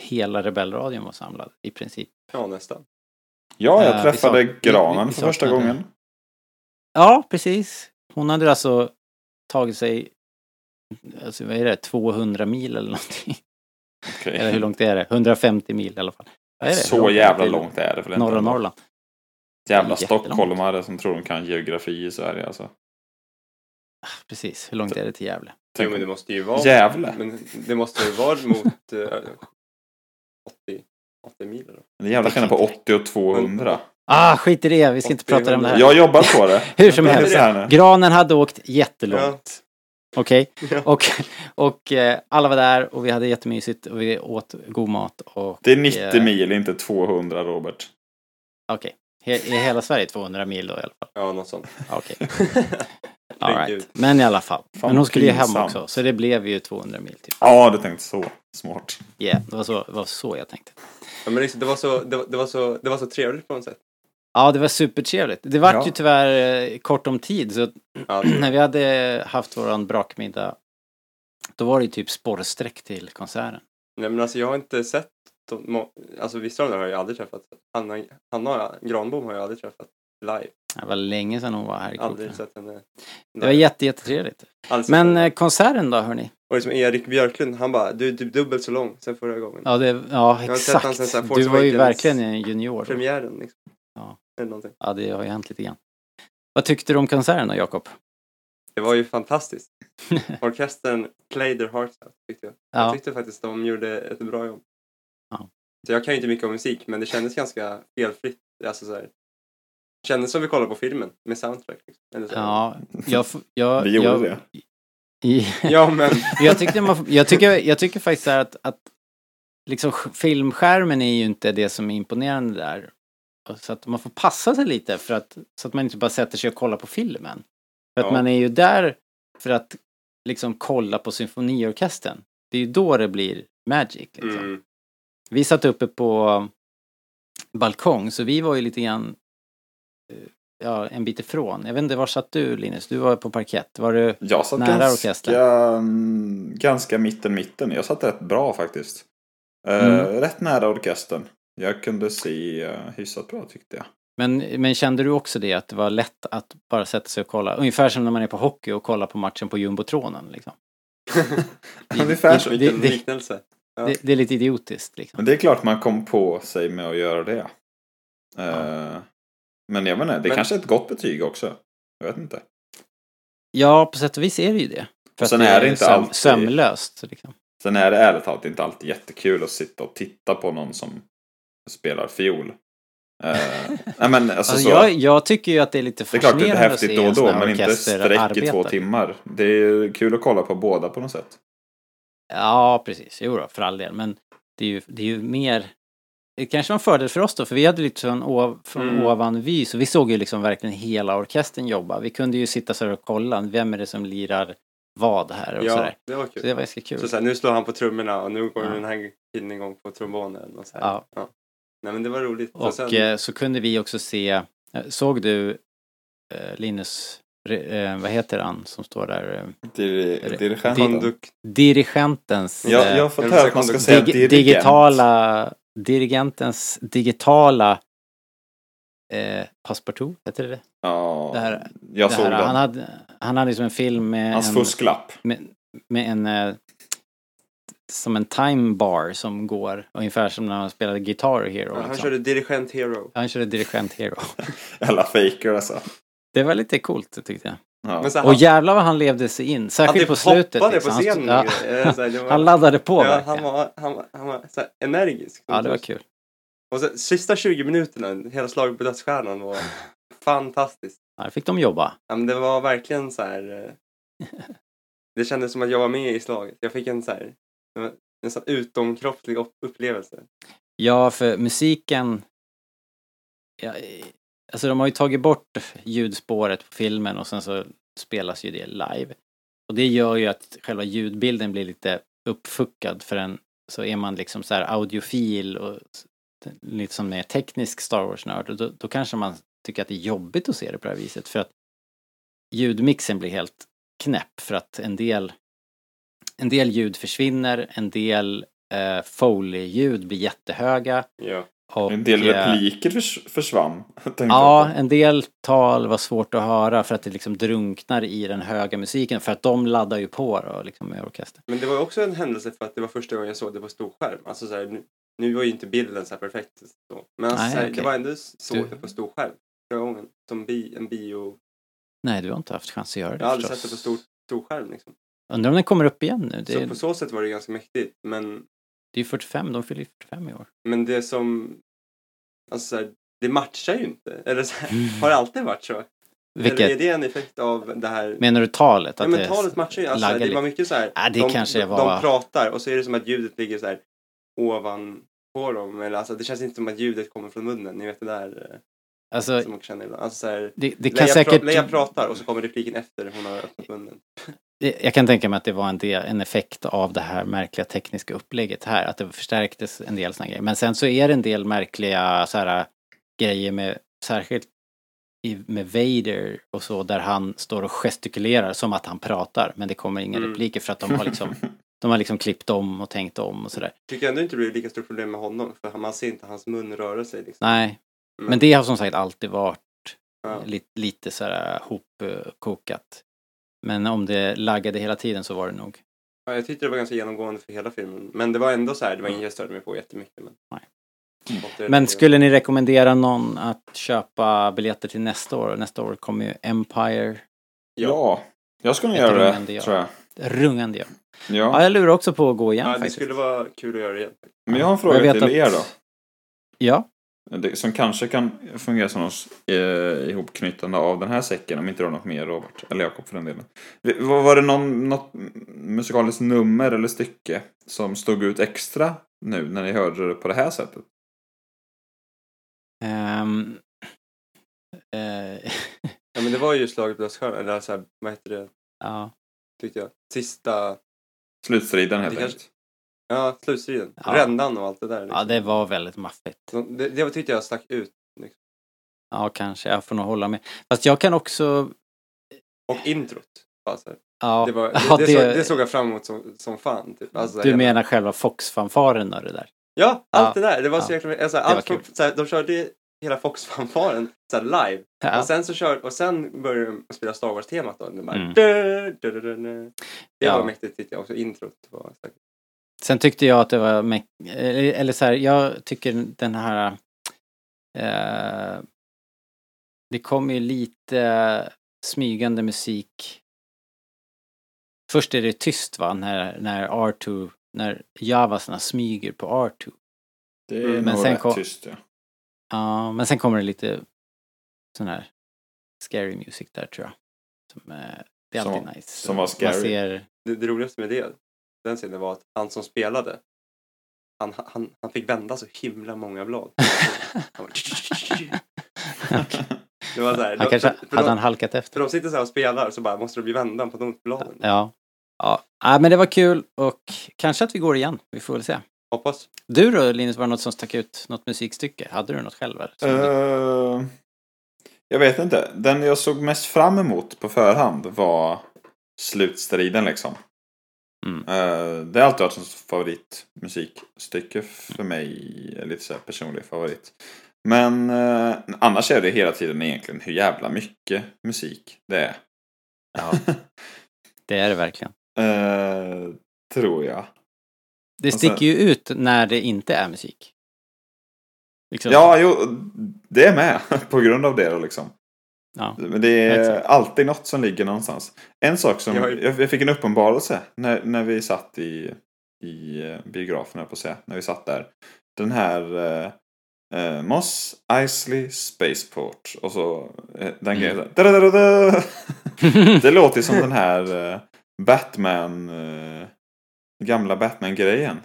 Speaker 1: hela Rebellradion var samlad i princip.
Speaker 3: Ja, nästan.
Speaker 2: Ja,
Speaker 1: Eh,
Speaker 2: jag
Speaker 1: vi
Speaker 2: träffade
Speaker 1: sak- vi-
Speaker 2: Granen
Speaker 1: vi
Speaker 2: för första gången.
Speaker 1: Ja, precis. Hon hade alltså tagit sig, alltså vad är det, 200 mil eller någonting.
Speaker 2: Okej.
Speaker 1: Eller hur långt är det? 150 mil i alla fall.
Speaker 2: Så jävla långt är det väl inte?
Speaker 1: Norra? Norrland.
Speaker 2: Jävla stockholmare som tror de kan geografi i Sverige alltså.
Speaker 1: Precis, hur långt är det till Gävle?
Speaker 3: Jo, men det måste ju vara...
Speaker 2: Gävle.
Speaker 3: Men det måste ju vara mot eh, 80, 80 mil eller?
Speaker 2: Det är jävla skillnad på 80 och 200.
Speaker 1: Ah, skit i det, vi ska inte prata om det här.
Speaker 2: Jag jobbar på det.
Speaker 1: Hur som helst. Granen hade åkt jättelångt. Okej?
Speaker 3: Ja.
Speaker 1: Och, och eh, alla var där och vi hade jättemysigt och vi åt god mat. Och,
Speaker 2: Det är 90
Speaker 1: eh,
Speaker 2: mil, inte 200 Robert.
Speaker 1: Okej. He- Är hela Sverige 200 mil då i alla fall?
Speaker 3: Ja, något sånt.
Speaker 1: Okej.
Speaker 3: Herregud.
Speaker 1: right. Men i alla fall.
Speaker 2: Fan,
Speaker 1: Men hon skulle ju hem också, så det blev ju 200 mil typ.
Speaker 2: Ja, du tänkte så. Smart.
Speaker 1: Yeah, det var så, det var så jag tänkte.
Speaker 3: Ja, men liksom, det, var så, det, var, det, var så, det var så trevligt på något sätt.
Speaker 1: Ja, det var supertrevligt. Det vart
Speaker 2: Ja.
Speaker 1: ju tyvärr eh, kort om tid, så
Speaker 3: Ja,
Speaker 1: när vi hade haft våran brakmiddag, då var det ju typ spårsträck till konserten.
Speaker 3: nej, men alltså jag har inte sett de, alltså vissa av dem har jag aldrig träffat. Hanna, Hanna Granbom har jag aldrig träffat live.
Speaker 1: Det var länge sedan hon var här i
Speaker 3: Aldrig
Speaker 1: Kroken.
Speaker 3: sett henne.
Speaker 1: Det var jätte, jättetrevligt.
Speaker 3: Aldrig sett
Speaker 1: Men eh, konserten då, hörni?
Speaker 3: Och liksom Erik Björklund, han bara, du är typ dubbelt så lång sen förra gången.
Speaker 1: Ja, det, ja exakt.
Speaker 3: sen här
Speaker 1: Du var ju verkligen en junior.
Speaker 3: Premiären liksom.
Speaker 1: Ja.
Speaker 3: Eller någonting.
Speaker 1: Ja, det har ju hänt lite grann. Vad tyckte du om konserten då, Jakob?
Speaker 3: Det var ju fantastiskt. Orkestern played their hearts out tyckte jag. Jag
Speaker 1: Ja,
Speaker 3: tyckte faktiskt de gjorde ett bra jobb.
Speaker 1: Ja.
Speaker 3: Så jag kan ju inte mycket om musik, men det kändes ganska felfritt. Alltså så här, det kändes som vi kollade på filmen med soundtrack. Liksom. Eller så
Speaker 1: ja jag, jag,
Speaker 2: Vi gjorde
Speaker 1: jag,
Speaker 2: det.
Speaker 1: I,
Speaker 3: ja, men
Speaker 1: jag, tyckte man, jag, tycker, jag tycker faktiskt så här att, att liksom sk- filmskärmen är ju inte det som är imponerande där. Så att man får passa sig lite för att, så att man inte bara sätter sig och kollar på filmen. För att
Speaker 3: Ja.
Speaker 1: man är ju där för att liksom kolla på symfoniorkestern. Det är ju då det blir magic. Liksom.
Speaker 3: mm,
Speaker 1: Vi satt uppe på balkong så vi var ju lite grann eh, ja, en bit ifrån. Jag vet inte, var satt du Linus? Du var på parkett. Var du...
Speaker 2: Jag satt
Speaker 1: Nära
Speaker 2: ganska,
Speaker 1: orkestern.
Speaker 2: mm, ganska mitten mitten. Jag satt rätt bra faktiskt. Eh,
Speaker 1: Mm.
Speaker 2: Rätt nära orkestern. Jag kunde se uh, hyfsat bra tyckte jag.
Speaker 1: Men, men kände du också det att det var lätt att bara sätta sig och kolla? Ungefär som när man är på hockey och kollar på matchen på jumbotronen liksom.
Speaker 2: Ungefär så.
Speaker 3: vilken
Speaker 1: det-
Speaker 3: liknelse. Ja.
Speaker 1: Det, det är lite idiotiskt liksom.
Speaker 2: Men det är klart man kom på sig med att göra det. Eh, Men jag menar, det
Speaker 3: Men-
Speaker 2: kanske är ett gott betyg också. Jag vet inte.
Speaker 1: Ja, på sätt och vis är det ju det. För
Speaker 2: sen
Speaker 1: att
Speaker 2: är det inte alltid-
Speaker 1: sömlöst. Liksom.
Speaker 2: Sen är det ärligt talat inte alltid jättekul att sitta och titta på någon som spelar fiol. Eh, nej men alltså,
Speaker 1: Alltså,
Speaker 2: så,
Speaker 1: jag, jag tycker ju att det är lite
Speaker 2: det är klart det är
Speaker 1: fascinerande
Speaker 2: häftigt då och då, men inte sträck i två timmar. Det är kul att kolla på båda på något sätt.
Speaker 1: Ja, precis. Jo då, för all del. Men det är ju, det är ju mer... Det kanske var en fördel för oss då, för vi hade lite sån ov, från
Speaker 3: Mm.
Speaker 1: ovan vy, så vi såg ju liksom verkligen hela orkestern jobba. Vi kunde ju sitta så här och kolla, vem är det som lirar vad här och
Speaker 3: Ja,
Speaker 1: sådär.
Speaker 3: det var
Speaker 1: Så
Speaker 3: kul.
Speaker 1: det var ganska kul.
Speaker 3: Så, så här, nu slår han på trummorna och nu går
Speaker 1: Ja.
Speaker 3: den här killen igång på trombonen. Och så här.
Speaker 1: Ja.
Speaker 3: Nej men det var roligt.
Speaker 1: Och
Speaker 3: sen,
Speaker 1: eh, så kunde vi också se, eh, såg du eh, Linus, eh, vad heter han som står där? Eh,
Speaker 2: Dir-
Speaker 1: dirigentens
Speaker 2: Ja,
Speaker 1: eh,
Speaker 2: jag har fått höra att man ska
Speaker 3: säga
Speaker 1: dig-
Speaker 2: dirigent.
Speaker 1: digitala, dirigentens digitala eh, passepartout, heter det det?
Speaker 2: Ja,
Speaker 1: Det här-
Speaker 2: jag
Speaker 1: det
Speaker 2: såg
Speaker 1: här,
Speaker 2: den.
Speaker 1: han, hade, han hade som en film med
Speaker 2: Hans
Speaker 1: en,
Speaker 2: fusklapp.
Speaker 1: med, med en eh, som en time bar som går ungefär som när han spelade Guitar Hero.
Speaker 3: ja, han
Speaker 1: liksom.
Speaker 3: körde Dirigent Hero.
Speaker 1: han körde Dirigent Hero.
Speaker 2: Alla faker alltså.
Speaker 1: Det var lite coolt tyckte jag.
Speaker 2: Ja.
Speaker 3: Här,
Speaker 1: Och
Speaker 3: han,
Speaker 1: jävlar vad han levde sig in,
Speaker 3: han
Speaker 1: särskilt
Speaker 3: typ
Speaker 1: på slutet.
Speaker 3: hoppade
Speaker 1: liksom.
Speaker 3: på
Speaker 1: Han
Speaker 3: scenen.
Speaker 1: ja,
Speaker 3: här, det var-
Speaker 1: han laddade på
Speaker 3: ja,
Speaker 1: verkligen.
Speaker 3: han var, han var, han var så här, energisk.
Speaker 1: Ja, det var kul.
Speaker 3: Och så, sista 20 minuterna, hela slaget på dödsstjärnan var fantastiskt.
Speaker 1: Här fick de jobba.
Speaker 3: Ja, men det var verkligen så här. eh, Det kändes som att jag var med i slaget. Jag fick en så här, en sån utomkroppslig upp- upplevelse.
Speaker 1: Ja, för musiken... Ja, eh, alltså de har ju tagit bort ljudspåret på filmen och sen så spelas ju det live. Och det gör ju att själva ljudbilden blir lite uppfuckad för en så är man liksom så här audiofil och lite som mer teknisk Star Wars-nörd och då, då kanske man tycker att det är jobbigt att se det på det här viset för att ljudmixen blir helt knäpp för att en del en del ljud försvinner, en del eh, Foley-ljud blir jättehöga
Speaker 3: Ja.
Speaker 1: Och,
Speaker 2: En del repliker förs försvann.
Speaker 1: Ja, en del tal var svårt att höra för att det liksom drunknar i den höga musiken. För att de laddar ju på då, liksom med orkester.
Speaker 3: Men det var ju också en händelse för att det var första gången jag såg det på storskärm. Alltså så här, nu, nu var ju inte bilden så här perfekt. Så. Men alltså,
Speaker 1: Nej,
Speaker 3: så här,
Speaker 1: okej.
Speaker 3: det var ändå så
Speaker 1: Du-
Speaker 3: det på storskärm. Första gången. Som bi, en bio.
Speaker 1: Nej, du har inte haft chans att göra det
Speaker 3: Jag har aldrig sett det på stor, storskärm liksom.
Speaker 1: Undrar om den kommer upp igen nu. Det
Speaker 3: Så på så sätt var det ganska mäktigt. Men,
Speaker 1: det är ju 45, de fyller ju 45 i år.
Speaker 3: men det som... Alltså här, det matchar ju inte. Eller så här, har det alltid varit så? Eller är
Speaker 1: Vilket?
Speaker 3: det en effekt av det här?
Speaker 1: Menar du talet?
Speaker 3: Ja
Speaker 1: Att
Speaker 3: men
Speaker 1: det
Speaker 3: talet matchar ju. Alltså, det var mycket så här.
Speaker 1: Ja, det
Speaker 3: de,
Speaker 1: kanske var-
Speaker 3: de pratar och så är det som att ljudet ligger så här ovanpå dem. Eller alltså det känns inte som att ljudet kommer från munnen. Ni vet det där eh,
Speaker 1: Alltså,
Speaker 3: som man känna ibland. Alltså så här,
Speaker 1: det, det kan
Speaker 3: Leia,
Speaker 1: säkert...
Speaker 3: pra, Leia pratar och så kommer repliken efter hon har öppnat munnen.
Speaker 1: Jag kan tänka mig att det var en, del, en effekt av det här märkliga tekniska upplägget här, att det förstärktes en del såna grejer. Men sen så är det en del märkliga så här, grejer med, särskilt i, med Vader och så, där han står och gestikulerar som att han pratar, men det kommer inga
Speaker 3: Mm.
Speaker 1: repliker för att de har liksom, de har liksom klippt om och tänkt om och sådär.
Speaker 3: Tycker ändå inte det blir lika stort problem med honom. För man ser inte hans mun röra sig. Liksom.
Speaker 1: Nej, men det har som sagt alltid varit
Speaker 3: Ja.
Speaker 1: lite, lite så här hopkokat. Men om det laggade hela tiden så var det nog.
Speaker 3: Ja, jag tyckte det var ganska genomgående för hela filmen. Men det var ändå så här, det var inget jag störde mig på jättemycket. Men,
Speaker 1: Nej.
Speaker 3: Det
Speaker 1: Men skulle ni rekommendera någon att köpa biljetter till nästa år? Nästa år kommer ju Empire
Speaker 2: Ja, jag ska nog
Speaker 1: Ett
Speaker 2: göra det,
Speaker 1: ja.
Speaker 2: tror jag.
Speaker 1: rungande. Ja.
Speaker 2: Ja.
Speaker 1: ja, jag lurar också på att gå igen
Speaker 3: Ja, det
Speaker 1: faktiskt.
Speaker 3: skulle vara kul att göra det igen.
Speaker 2: Men jag har en
Speaker 1: Jag
Speaker 2: fråga till
Speaker 1: att-
Speaker 2: er då.
Speaker 1: Ja,
Speaker 2: Det, som kanske kan fungera som något eh, ihopknytande av den här säcken, om inte du har något mer Robert. Eller Jakob för den delen. Var, var det någon, något musikaliskt nummer eller stycke som stod ut extra nu när ni hörde det på det här sättet?
Speaker 1: ehm, eh,
Speaker 3: Ja, men det var ju slaget på dödsstjärnan. Eller så här, vad heter det?
Speaker 1: ja,
Speaker 3: Tyckte jag. Sista...
Speaker 2: Slutstriden helt enkelt.
Speaker 3: Ja, slutstriden.
Speaker 1: Ja.
Speaker 3: Rändan och allt det där. Liksom.
Speaker 1: ja, det var väldigt maffigt.
Speaker 3: Det, det tyckte jag stack ut.
Speaker 1: Ja, kanske. Jag får nog hålla med. Fast jag kan också...
Speaker 3: Och introt. Bara så här.
Speaker 1: Ja,
Speaker 3: Det, var, det,
Speaker 1: ja,
Speaker 3: det, såg, det såg jag fram emot som, som fan. Typ. Alltså,
Speaker 1: du
Speaker 3: hela-
Speaker 1: menar själva Fox-fanfaren och det där?
Speaker 3: Ja, allt
Speaker 1: Ja.
Speaker 3: det där. Det var så jäkla alltså,
Speaker 1: var
Speaker 3: allt
Speaker 1: kul.
Speaker 3: så här, De körde hela Fox-fanfaren live.
Speaker 1: Ja.
Speaker 3: Och sen så kör, och sen började de spela Star Wars-temat då. Det, bara,
Speaker 1: Mm.
Speaker 3: du, du. det
Speaker 1: Ja.
Speaker 3: var mäktigt tyckte jag också. Introt var säkert.
Speaker 1: Sen tyckte jag att det var... Eller, så här, jag tycker den här... Eh, det kom ju lite smygande musik. Först är det tyst va, när, när R2, när Javasarna smyger på R2.
Speaker 2: Det är
Speaker 3: Mm,
Speaker 2: nog
Speaker 1: men sen
Speaker 2: rätt
Speaker 1: kom-
Speaker 2: tyst ja.
Speaker 1: Ja, men sen kommer det lite sån här scary music där tror jag. Som, eh, det är
Speaker 2: Som-
Speaker 1: alltid nice.
Speaker 2: som var scary.
Speaker 1: Ser,
Speaker 3: Det, det roligaste med det, den scenen var att han som spelade, han, han, han fick vända så himla många blad. Han bara, det var så här,
Speaker 1: han
Speaker 3: de,
Speaker 1: kanske,
Speaker 3: för, för,
Speaker 1: hade
Speaker 3: de,
Speaker 1: han halkat
Speaker 3: för
Speaker 1: efter?
Speaker 3: de sitter så här och spelar så bara måste det bli vändan på notbladen.
Speaker 1: Ja. Ja, ja men det var kul och kanske att vi går igen. Vi får väl se.
Speaker 3: Hoppas.
Speaker 1: Du då Linus, var det något som stack ut? Något musikstycke? Hade du något själv? Eller?
Speaker 2: Eh, jag vet inte. Den jag såg mest fram emot på förhand var slutstriden liksom.
Speaker 1: Mm.
Speaker 2: Eh, det har alltid varit en favoritmusikstycke för mig. eh, Lite så här personlig favorit. Men eh, annars är det hela tiden egentligen hur jävla mycket musik det är.
Speaker 1: Ja, det är det verkligen.
Speaker 2: Eh, tror jag.
Speaker 1: Det
Speaker 2: sen-
Speaker 1: sticker ju ut när det inte är musik. Liksom.
Speaker 2: Ja, jo, det är med på grund av det då liksom.
Speaker 1: Ja.
Speaker 2: Men det är
Speaker 1: Exakt.
Speaker 2: alltid något som ligger någonstans. En sak som,
Speaker 3: Jag har ju-
Speaker 2: jag, fick en uppenbarelse när, när vi satt i, i eh, biografen, på att säga, när vi satt där. Den här eh, eh, Moss Eisley Spaceport och så eh, den
Speaker 1: Mm.
Speaker 2: grejen. Det låter som den här eh, Batman, gamla Batman-grejen.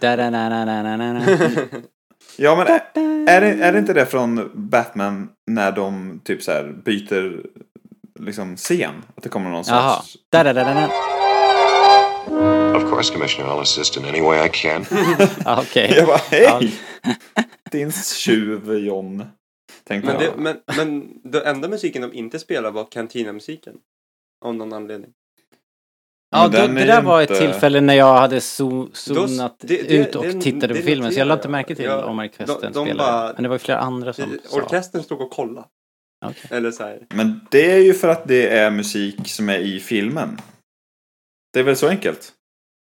Speaker 2: Ja men är, är, det, är det inte det från Batman när de typ så här byter liksom scen? Att det kommer någon
Speaker 1: Jaha.
Speaker 2: sorts...
Speaker 1: Da-da-da-da-da.
Speaker 6: Of course, Commissioner. I'll assist in any way I can.
Speaker 1: Ja, Okej.
Speaker 2: Jag bara hej! Din tjuv John. Tänkte
Speaker 3: Men,
Speaker 2: jag.
Speaker 3: det, men, men den enda musiken de inte spelade var Cantina-musiken. Av någon anledning.
Speaker 1: Ja, då, det
Speaker 2: är
Speaker 1: där
Speaker 2: ju
Speaker 1: var ett
Speaker 2: inte-
Speaker 1: tillfälle när jag hade zo- zonat
Speaker 3: det- det-
Speaker 1: ut och
Speaker 3: det-
Speaker 1: tittade på filmen. Så jag lade inte märke till
Speaker 3: jag.
Speaker 1: om
Speaker 3: Ja,
Speaker 1: orkestern
Speaker 3: de- de
Speaker 1: spelade.
Speaker 3: bara-
Speaker 1: Men det var ju flera andra som sa.
Speaker 3: Orkestern stod och kollade.
Speaker 1: Okej.
Speaker 3: Eller så här.
Speaker 2: Men det är ju för att det är musik som är i filmen. Det är väl så enkelt?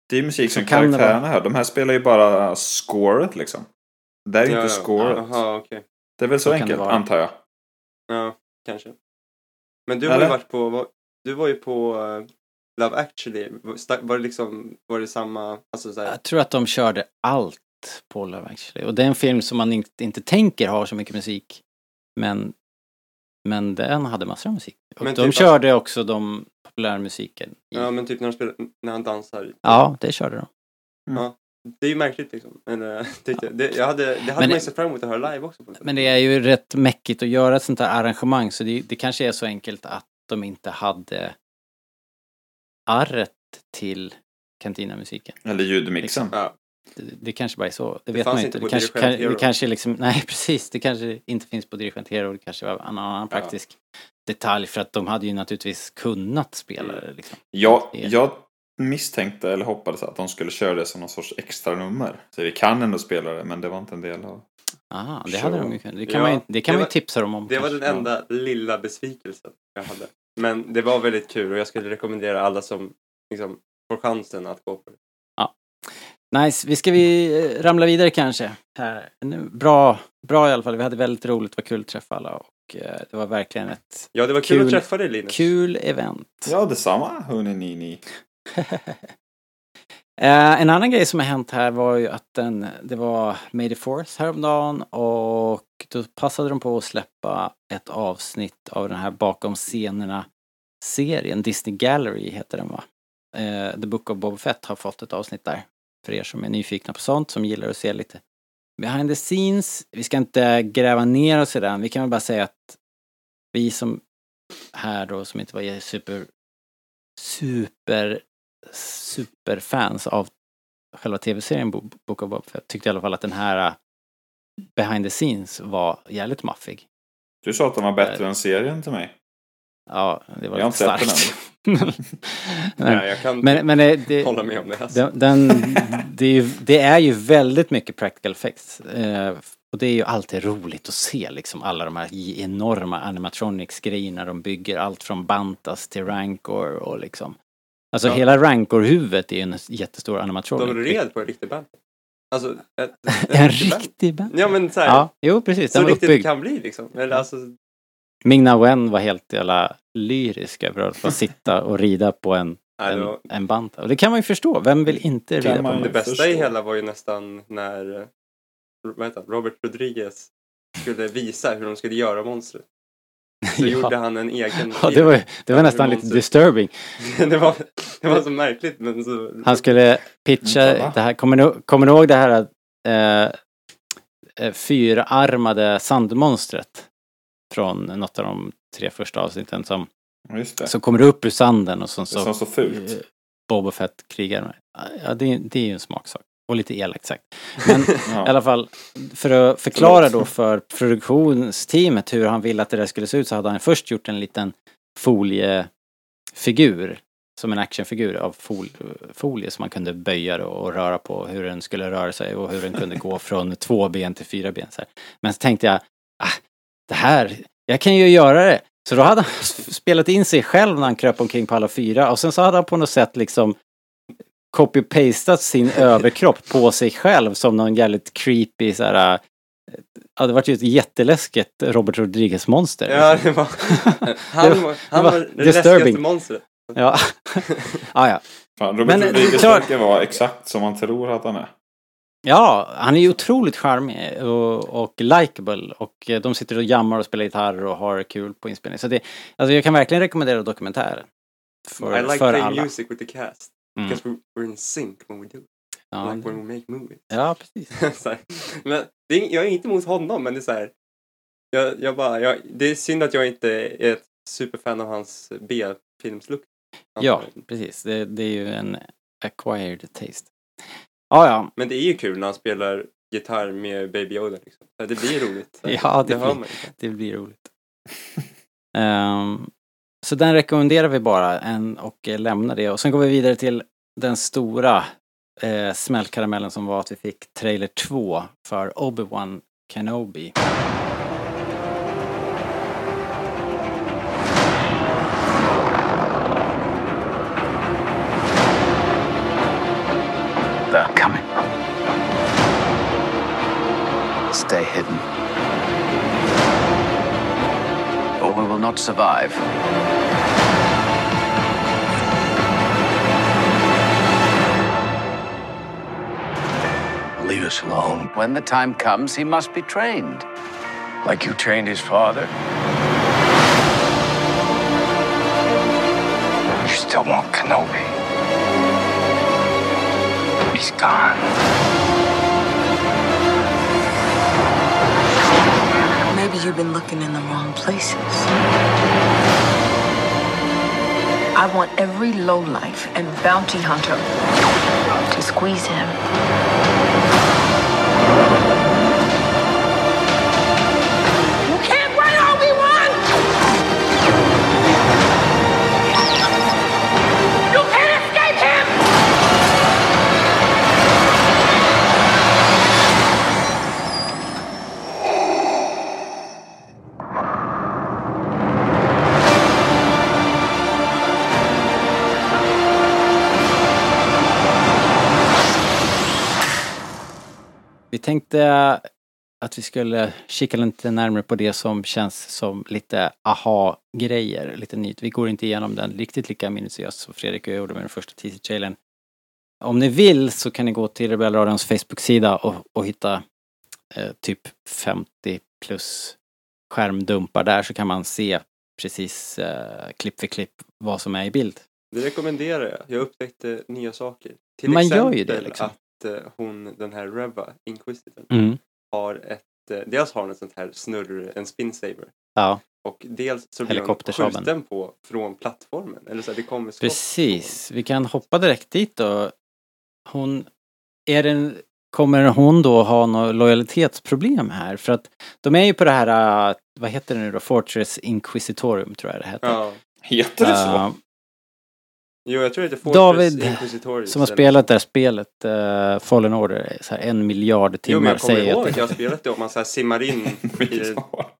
Speaker 2: Det är musik som karaktärerna hör. De här spelar ju bara scoret liksom. Det är inte scoret.
Speaker 3: Jaha, okej.
Speaker 2: Det är väl så,
Speaker 1: Så
Speaker 2: enkelt, antar jag.
Speaker 3: Ja, kanske. Men du har
Speaker 2: Eller?
Speaker 3: ju varit på, du var ju på eh, Love actually. Var det liksom, var det samma, alltså så här,
Speaker 1: Jag tror att de körde allt på Love actually. Och det är en film som man inte, inte tänker har så mycket musik. Men, men den hade massor av musik. Och
Speaker 3: Men
Speaker 1: de
Speaker 3: typ
Speaker 1: körde också de populära musiken. I,
Speaker 3: ja men typ när, de spelar, när han dansar.
Speaker 1: ja, det körde de.
Speaker 3: Det är ju märkligt liksom. Men, eh, tyckte jag. Det, jag hade, det hade
Speaker 1: Men
Speaker 3: man sett fram emot att höra live också. På
Speaker 1: Men det är ju rätt mäckigt att göra ett sånt här arrangemang så det, det kanske är så enkelt att de inte hade arret till Cantina-musiken.
Speaker 2: Eller ljudmixen.
Speaker 3: Ja.
Speaker 1: Det, det kanske bara är så. Det,
Speaker 3: Det
Speaker 1: vet
Speaker 3: fanns
Speaker 1: man ju
Speaker 3: inte
Speaker 1: Det kanske, kan,
Speaker 3: Hero.
Speaker 1: det kanske liksom, nej precis, det kanske inte finns på Dirigent Hero. Det kanske var en annan
Speaker 3: Ja.
Speaker 1: praktisk detalj för att de hade ju naturligtvis kunnat spela
Speaker 3: Mm.
Speaker 1: det liksom.
Speaker 2: Jag,
Speaker 1: Det-
Speaker 2: jag misstänkte eller hoppades att de skulle köra det som någon sorts extra nummer. Så vi kan ändå spela det, men det var inte en del av...
Speaker 1: Ah, det hade de ju kunnat. Det kan
Speaker 3: Ja,
Speaker 1: man ju, det kan
Speaker 3: det
Speaker 1: man ju
Speaker 3: var-
Speaker 1: tipsa dem om.
Speaker 3: Det var
Speaker 1: kanske.
Speaker 3: den enda lilla besvikelsen jag hade. Men det var väldigt kul och jag skulle rekommendera alla som liksom, får chansen att gå på det.
Speaker 1: Nice, vi ska vi eh, ramla vidare kanske. Här. Bra, bra i alla fall. Vi hade väldigt roligt, det var kul att träffa alla och eh, det var verkligen ett
Speaker 3: Ja, det var kul,
Speaker 1: Kul.
Speaker 3: att träffa dig Linus.
Speaker 1: kul event.
Speaker 2: Ja, detsamma, hörni ni, ni.
Speaker 1: Eh, en annan grej som har hänt här var ju att den, det var May the Force häromdagen och då passade de på att släppa ett avsnitt av den här bakom scenerna-serien. Disney Gallery heter den va? Eh, The Book of Bob Fett har fått ett avsnitt där. För er som är nyfikna på sånt, som gillar att se lite behind the scenes. Vi ska inte gräva ner oss i den. Vi kan väl bara säga att vi som här då, som inte var super, super, superfans av själva tv-serien Bo- Book of Boba Fett tyckte i alla fall att den här uh, behind the scenes var jävligt maffig.
Speaker 2: Du sa att den var bättre än serien till mig.
Speaker 1: Ja, det var
Speaker 2: Jag
Speaker 1: lite starkt. men,
Speaker 3: Ja, jag kan
Speaker 1: men, men det, det,
Speaker 3: hålla med om det. Alltså.
Speaker 1: den, den, det, är ju, det är ju väldigt mycket practical effects. Eh, och det är ju alltid roligt att se liksom alla de här enorma animatronics-grejerna de bygger. Allt från Bantas till Rancor och liksom. Alltså
Speaker 3: Ja.
Speaker 1: hela Rancor-huvudet är en jättestor animatronic.
Speaker 3: De red på en riktig band. Alltså,
Speaker 1: En
Speaker 3: riktig band.
Speaker 1: riktig band.
Speaker 3: Ja, men så här.
Speaker 1: Ja, jo precis.
Speaker 3: så
Speaker 1: Den var
Speaker 3: riktigt det
Speaker 1: uppbyggd.
Speaker 3: kan bli liksom. Eller alltså,
Speaker 1: Ming-Na Wen var helt jävla lyrisk över att få sitta och rida på en, en, en Banta. Och det kan man ju förstå. Vem vill inte
Speaker 2: Kan
Speaker 1: rida på en
Speaker 2: ju
Speaker 3: det
Speaker 1: Banta?
Speaker 3: bästa i
Speaker 2: förstå.
Speaker 3: hela var ju nästan när vad heter han, Robert Rodriguez skulle visa hur de skulle göra monstret. Så gjorde han en egen
Speaker 1: Ja, det var, det var nästan lite disturbing.
Speaker 3: det, var, det var så märkligt men så...
Speaker 1: Han skulle pitcha
Speaker 2: Mm,
Speaker 1: det här, kommer ni, kommer ni ihåg det här eh, eh, fyrarmade sandmonstret? Från något av de tre första avsnitten som,
Speaker 2: Just det.
Speaker 1: som kommer upp ur sanden och som
Speaker 2: det som
Speaker 1: så
Speaker 2: så fult.
Speaker 1: eh, Boba Fett krigar med. Ja, det, är- det är ju en smaksak. Och lite elakt sagt. Men i
Speaker 2: Ja.
Speaker 1: alla fall, för att förklara då för produktionsteamet hur han ville att det där skulle se ut så hade han först gjort en liten foliefigur. Som en actionfigur av fol, folie som man kunde böja och röra på hur den skulle röra sig och hur den kunde gå från två ben till fyra ben. Så här. Men så tänkte jag, ah, det här, jag kan ju göra det. Så då hade han spelat in sig själv när han kröp omkring på alla fyra och sen så hade han på något sätt liksom copy-pastat sin överkropp på sig själv som någon jävligt creepy så här. äh, Ja, det var ju ett jätteläskigt Robert Rodriguez-monster.
Speaker 3: Ja, det var... Han,
Speaker 1: Det
Speaker 3: var,
Speaker 1: var-
Speaker 3: han
Speaker 1: det
Speaker 3: var det läskigaste monstret.
Speaker 1: Ja. ja, ja.
Speaker 2: Fan, Robert
Speaker 1: Men, eh,
Speaker 2: Rodriguez
Speaker 1: klart-
Speaker 2: verkar vara exakt som man tror att han är.
Speaker 1: Ja, han är ju otroligt charmig och, och likable och eh, de sitter och jammar och spelar gitarr och har kul på inspelning. Så det, alltså jag kan verkligen rekommendera dokumentären. För,
Speaker 3: I like
Speaker 1: för
Speaker 3: playing
Speaker 1: alla.
Speaker 3: music with the cast.
Speaker 1: Mm.
Speaker 3: Because we- we're in sync when we do it.
Speaker 1: Ja,
Speaker 3: like when we make movies.
Speaker 1: ja, precis.
Speaker 3: Men det är, jag är inte emot honom, men det är så här. Jag, jag bara, jag, det är synd att jag inte är ett superfan av hans B-filmslook.
Speaker 1: Ja, precis. Det, det är ju en acquired taste. Ja, ja.
Speaker 3: Men det är ju kul när han spelar gitarr med Baby Yoda. Liksom. Det blir roligt.
Speaker 1: Ja, det
Speaker 3: det
Speaker 1: blir-. Det blir roligt. Ehm, så den rekommenderar vi bara en, och lämnar det. Och sen går vi vidare till den stora eh, smällkaramellen som var att vi fick trailer 2 för Obi-Wan Kenobi.
Speaker 4: Will not survive. Leave us alone. When the time comes, he must be trained. Like you trained his father? You still want Kenobi. He's gone.
Speaker 7: Maybe you've been looking in the wrong places. I want every lowlife and bounty hunter to squeeze him.
Speaker 1: Tänkte att vi skulle kika lite närmare på det som känns som lite aha-grejer, lite nytt. Vi går inte igenom den riktigt lika minutiöst som Fredrik och jag gjorde med den första teaser-trailern. Om ni vill så kan ni gå till Rebellradions Facebook-sida och, och hitta eh, typ 50 plus skärmdumpar där så kan man se precis eh, klipp för klipp vad som är i bild.
Speaker 3: Det rekommenderar jag. Jag upptäckte nya saker. Till
Speaker 1: Man
Speaker 3: exempel
Speaker 1: gör ju det, liksom.
Speaker 3: att hon, den här Reva, Inquisitorn,
Speaker 1: Mm.
Speaker 3: har ett, eh, dels har hon ett sånt här snurr, en spinsaver.
Speaker 1: Ja,
Speaker 3: Och dels så blir hon skjuten på från plattformen. Eller så här, det kommer skott
Speaker 1: precis. Vi kan hoppa direkt dit då. Hon, är det, kommer hon då ha något lojalitetsproblem här? För att de är ju på det här, äh, vad heter det nu då, Fortress Inquisitorium tror jag det heter.
Speaker 3: ja.
Speaker 2: Heter det så?
Speaker 1: Äh,
Speaker 3: Jo, jag tror det Fortress
Speaker 1: David,
Speaker 3: Inquisitorius.
Speaker 1: som har spelat det här spelet, uh, Fallen Order, så här en miljard
Speaker 3: Jo,
Speaker 1: timmar
Speaker 3: men jag kommer ihåg
Speaker 1: jag.
Speaker 3: att jag har spelat det och man så här simmar in i,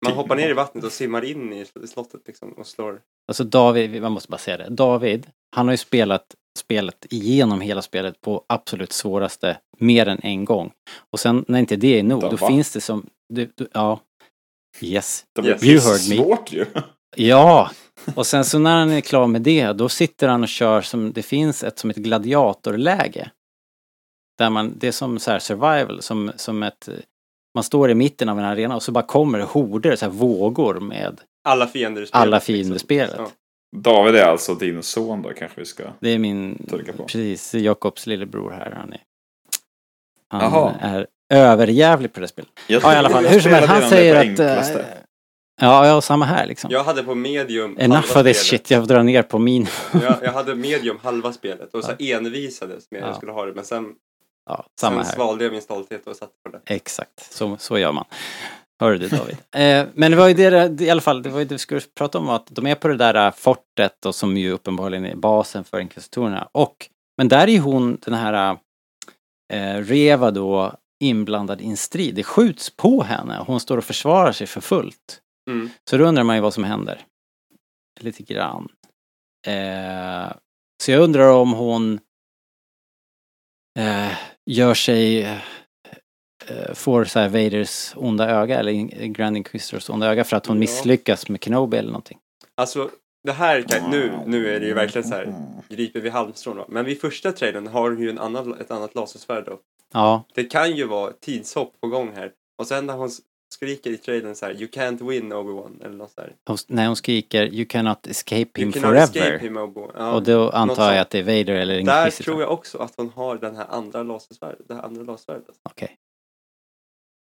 Speaker 3: Man hoppar ner i vattnet och simmar in i slottet liksom och slår.
Speaker 1: Alltså David, man måste bara säga det. David, han har ju spelat spelet igenom hela spelet på absolut svåraste mer än en gång. Och sen när inte det är nog, då
Speaker 2: va?
Speaker 1: finns det som, du, du, ja, yes.
Speaker 2: Det
Speaker 3: Yes.
Speaker 1: You heard me.
Speaker 2: svårt ju.
Speaker 1: Ja! Och sen så när han är klar med det, då sitter han och kör som, det finns ett som ett gladiatorläge. Där man, det är som så här survival, som, som ett, man står i mitten av en arena och så bara kommer det horder, så här vågor med,
Speaker 3: Alla fiender i spelet.
Speaker 1: Alla fiender i spelet.
Speaker 3: Ja.
Speaker 2: David är alltså din son då kanske vi ska...
Speaker 1: det är min,
Speaker 2: på.
Speaker 1: precis, Jakobs lillebror här. Han är, han är överjävlig på det spelet. Ja i alla fall, hur som helst, han säger att... eh. Ja, ja, samma här liksom.
Speaker 3: Jag hade på medium
Speaker 1: Enough of this shit, jag får dra ner på min.
Speaker 3: Jag, jag hade medium halva spelet och så här envisades med att
Speaker 1: Ja.
Speaker 3: jag skulle ha det. Men sen,
Speaker 1: Ja, samma
Speaker 3: sen
Speaker 1: här.
Speaker 3: svalde jag min stolthet och satte på det.
Speaker 1: Exakt, så, så gör man. Hör du David? eh, men det var ju det, i alla fall, det var ju det vi skulle prata om, att de är på det där eh, fortet och som ju uppenbarligen är basen för inkvisitorerna. Och, men där är ju hon, den här eh, Reva då, inblandad i en strid. Det skjuts på henne och hon står och försvarar sig för fullt.
Speaker 3: Mm.
Speaker 1: Så då undrar man ju vad som händer. Lite grann. Eh, så jag undrar om hon eh, gör sig, eh, får så här Vaders onda öga eller Grand Inquisitors onda öga för att hon
Speaker 3: Ja.
Speaker 1: misslyckas med Kenobi eller någonting.
Speaker 3: Alltså, det här kan, nu, nu är det ju verkligen så här griper vi halmstrån. Men vid första trailern har hon ju en annan, ett annat lasersvärd då.
Speaker 1: Ja,
Speaker 3: Det kan ju vara tidshopp på gång här. Och sen när hon skriker i trailern så här You can't win Obi-Wan eller något så här.
Speaker 1: hon, skriker You cannot escape him
Speaker 3: You cannot
Speaker 1: forever.
Speaker 3: escape him Obi-Wan. Ja.
Speaker 1: Och då antar jag att det är Vader eller
Speaker 3: Där
Speaker 1: Inquisitor.
Speaker 3: tror jag också att hon har den här andra lasersvärdet. Det här andra lasersvärdet.
Speaker 1: Okej.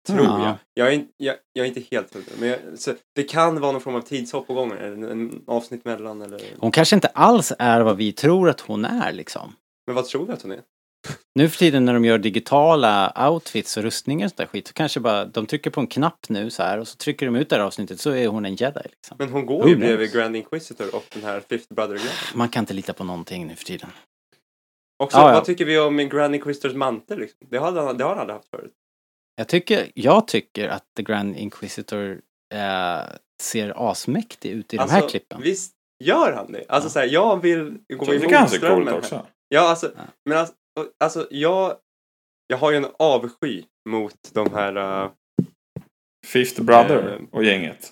Speaker 3: Tror
Speaker 1: Ja.
Speaker 3: jag. Jag är, jag, jag är inte helt hundra. Men jag, så det kan vara någon form av tidshopp på gång. Eller en, en avsnitt mellan eller...
Speaker 1: Hon kanske inte alls är vad vi tror att hon är liksom.
Speaker 3: Men vad tror vi att hon är?
Speaker 1: Nu för tiden när de gör digitala outfits och rustningar och sånt där skit så kanske bara de trycker på en knapp nu så här och så trycker de ut det här avsnittet så är hon en jedi liksom.
Speaker 3: Men hon går ju bredvid Grand Inquisitor och den här Fifth brother grejen
Speaker 1: Man kan inte lita på någonting nu för tiden.
Speaker 3: Också,
Speaker 1: Ja, ja.
Speaker 3: vad tycker vi om Grand Inquisitors mantel liksom? Det har han, det har han aldrig haft förut.
Speaker 1: Jag tycker, jag tycker att The Grand Inquisitor eh, ser asmäktig ut i de här klippen.
Speaker 3: Alltså, Visst gör han det? Alltså
Speaker 1: Ja.
Speaker 3: så här, jag vill gå
Speaker 2: Jag tycker
Speaker 3: emot
Speaker 2: han ser
Speaker 3: strömmen
Speaker 2: coolt också.
Speaker 3: Ja, alltså,
Speaker 1: Ja.
Speaker 3: men alltså, alltså jag, jag har ju en avsky mot de här, uh,
Speaker 2: Fifth Brother
Speaker 3: Eh,
Speaker 2: och gänget.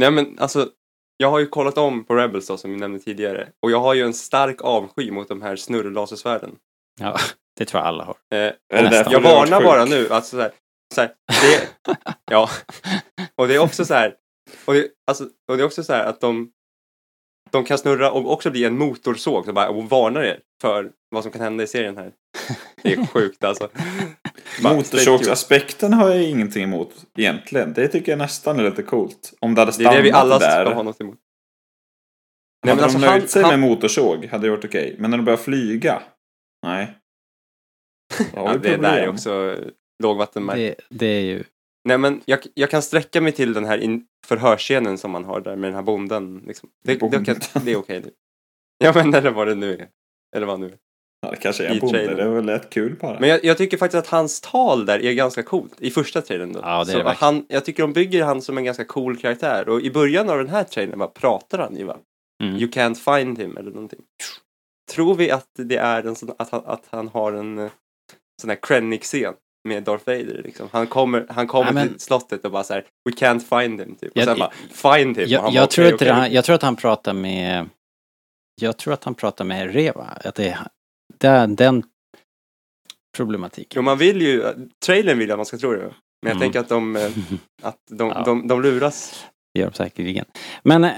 Speaker 3: nej men alltså, jag har ju kollat om på Rebels då, som vi nämnde tidigare. Och jag har ju en stark avsky mot de här snurrlasersvärden.
Speaker 1: Ja, det tror jag alla har.
Speaker 2: Därför
Speaker 3: jag varnar bara nu, alltså så här, så här, det, ja, och det är också så här, och det, alltså, och det är också så här att de, de kan snurra och också bli en motorsåg, så bara, och varnar er för vad som kan hända i serien här. Det är sjukt alltså.
Speaker 2: Motorsågsaspekten har jag ingenting emot egentligen. Det tycker jag nästan är lite coolt. Om det hade
Speaker 3: Det
Speaker 2: stannat
Speaker 3: är det vi alla
Speaker 2: där.
Speaker 3: ska ha något emot.
Speaker 2: hade
Speaker 3: alltså,
Speaker 2: de nöjt sig med motorsåg hade det varit okej. Men när de börjar flyga? Nej.
Speaker 3: Ja, det där är också lågvattenmärke.
Speaker 1: Det, det är ju...
Speaker 3: Nej men jag, jag kan sträcka mig till den här in, förhörsscenen som man har där med den här bonden. Liksom. Det, det,
Speaker 2: Bonden.
Speaker 3: kan, det är okej. Ja men eller vad det nu är. Eller vad nu är.
Speaker 2: Ja, det kanske är en bonde.
Speaker 3: trailern.
Speaker 2: Det väl rätt kul bara.
Speaker 3: Men jag, jag tycker faktiskt att hans tal där är ganska coolt. I första trailern då.
Speaker 1: Ja, det är
Speaker 3: Så
Speaker 1: det
Speaker 3: han, jag tycker de bygger han som en ganska cool karaktär. Och i början av den här trailern bara pratar han ju va.
Speaker 1: Mm.
Speaker 3: You can't find him eller någonting. Tror vi att det är en sån, att, han, att han har en eh, sån här Krennic-scen med Darth Vader liksom. Han kommer, han kommer
Speaker 1: Ja, men-
Speaker 3: till slottet och bara så här We can't find him typ. Och
Speaker 1: Jag-
Speaker 3: sen bara Find him.
Speaker 1: Jag,
Speaker 3: han
Speaker 1: jag,
Speaker 3: bara,
Speaker 1: tror
Speaker 3: "Okej,
Speaker 1: inte
Speaker 3: okej."
Speaker 1: han, jag tror att han pratar med... Jag tror att han pratar med Reva. Att det är den, den problematiken.
Speaker 3: Jo man vill ju, trailern vill jag att man ska tro det. Men jag
Speaker 1: Mm.
Speaker 3: tänker att de, eh, att de,
Speaker 1: Ja.
Speaker 3: de, de luras.
Speaker 1: Det gör de säkerligen. Men eh,